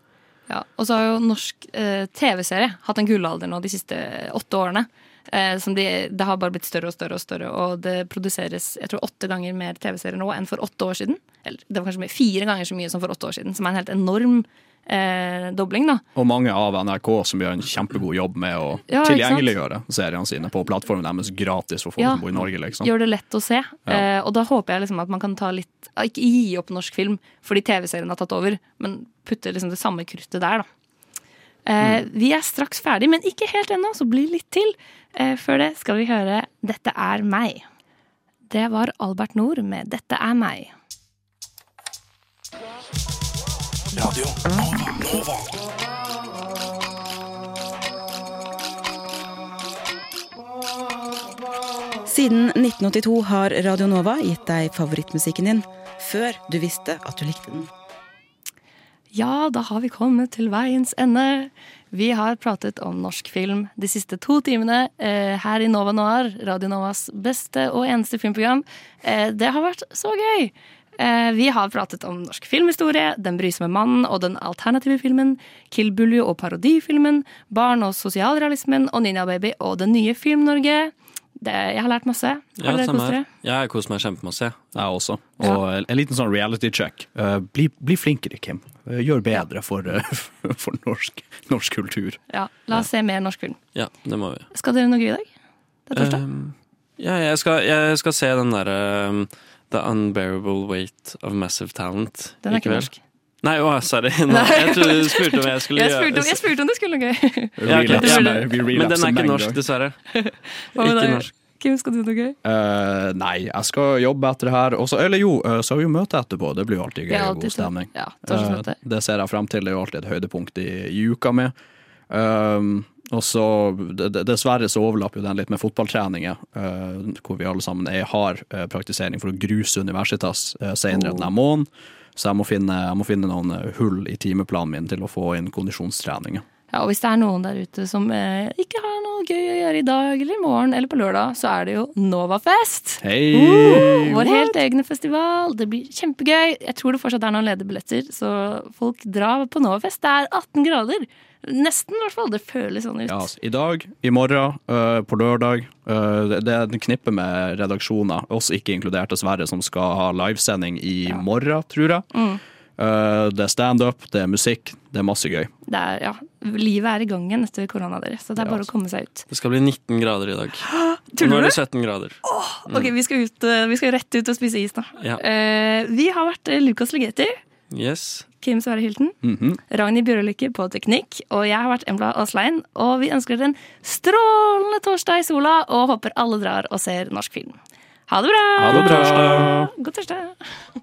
Ja, og så har jo norsk eh, TV-serie hatt en gullalder nå de siste åtte årene. Eh, som de, det har bare blitt større og større og større, og det produseres jeg tror åtte ganger mer TV-serier nå enn for åtte år siden. Eller det var kanskje mer, fire ganger så mye som for åtte år siden, som er en helt enorm eh, dobling, da. Og mange av NRK som gjør en kjempegod jobb med å Ja, tilgjengeliggjøre seriene sine på plattformen deres gratis for folk Ja. som bor i Norge. liksom. Gjør det lett å se. Eh, og da håper jeg liksom at man kan ta litt Ikke gi opp norsk film fordi TV-serien har tatt over, men putte liksom det samme kruttet der, da. Eh, Vi er straks ferdig, men ikke helt ennå, så bli litt til. Eh, før det skal vi høre 'Dette er meg'. Det var Albert Nord med 'Dette er meg'. Radio Nova. Siden 1982 har Radio Nova gitt deg favorittmusikken din før du visste at du likte den. Ja, da har vi kommet til veiens ende. Vi har pratet om norsk film de siste to timene eh, her i Nova Noir, Radio Novas beste og eneste filmprogram. Eh, det har vært så gøy! Eh, vi har pratet om norsk filmhistorie, Den brysomme mannen og den alternative filmen, Kill Buljo og parodifilmen, barn- og sosialrealismen og Ninja Baby og det nye Film-Norge. Det, jeg har lært masse. Har Ja, dere samme kost her. dere? Jeg koser meg kjempemasse. jeg. Også. Og en liten sånn reality check. Uh, bli, bli flinkere, Kim. Uh, gjør bedre for, uh, for norsk, norsk kultur. Ja, La oss se mer norsk film. Ja, det må vi. Skal dere noe gøy i dag? Det er torsdag. Um, ja, jeg skal, jeg skal se den derre um, The Unbearable Weight of Massive Talent. Den er ikke norsk. Nei, å, sorry. Nei, jeg trodde du spurte om jeg skulle jeg spurte, gjøre jeg spurte om det skulle noe gøy. Ja, okay. Relapse Ja, med- men den er ikke norsk, dessverre. Hva med Ikke deg? norsk. Kim, skal du noe gøy? Uh, nei, jeg skal jobbe etter det her. Også, eller jo, eh, så har vi jo møte etterpå. Det blir jo alltid gøy og god stemning. ja. Eh, det ser jeg frem til. Det er jo alltid et høydepunkt i, i uka mi. Um, og så, Dessverre så overlapper jo den litt med fotballtreninger, eh, hvor vi alle sammen er, har praktisering for å gruse Universitas uh, senere denne måneden. Så jeg må, finne, jeg må finne noen eh, hull i timeplanen min til å få inn kondisjonstreninger. Ja, og hvis det er noen der ute som eh, ikke har noe gøy å gjøre i dag eller i morgen eller på lørdag, så er det jo Novafest. Hei! Uh, vår helt egne festival. Det blir kjempegøy. Jeg tror det fortsatt er noen ledige billetter, så folk drar på Novafest. Det er 18 grader. Nesten, i hvert fall. Det føles sånn ut. Ja, altså, I dag, i morgen, øh, på lørdag. øh, det- det er en knippe med redaksjoner, oss ikke inkludert dessverre, som skal ha livesending i morgen, tror jeg. Mm. Uh, det er standup, det er musikk, det er masse gøy. Det er, ja, livet er i gang igjen etter korona, dere. Så det er bare å komme seg ut. Det skal bli 19 grader i dag. Tuller Nå er det 17 grader. Ok, vi skal, ut, eh, vi skal rett ut og spise is, da. Ja. Uh, vi har vært Lucas Lukas Legeti, Yes. Kim Sverre Hilton, Mhm. Ragnhild Bjørlykke på teknikk, og jeg har vært Embla Aaslein. Og vi ønsker dere en strålende torsdag i sola, og håper alle drar og ser norsk film. Ha det bra! Ha det bra! God torsdag!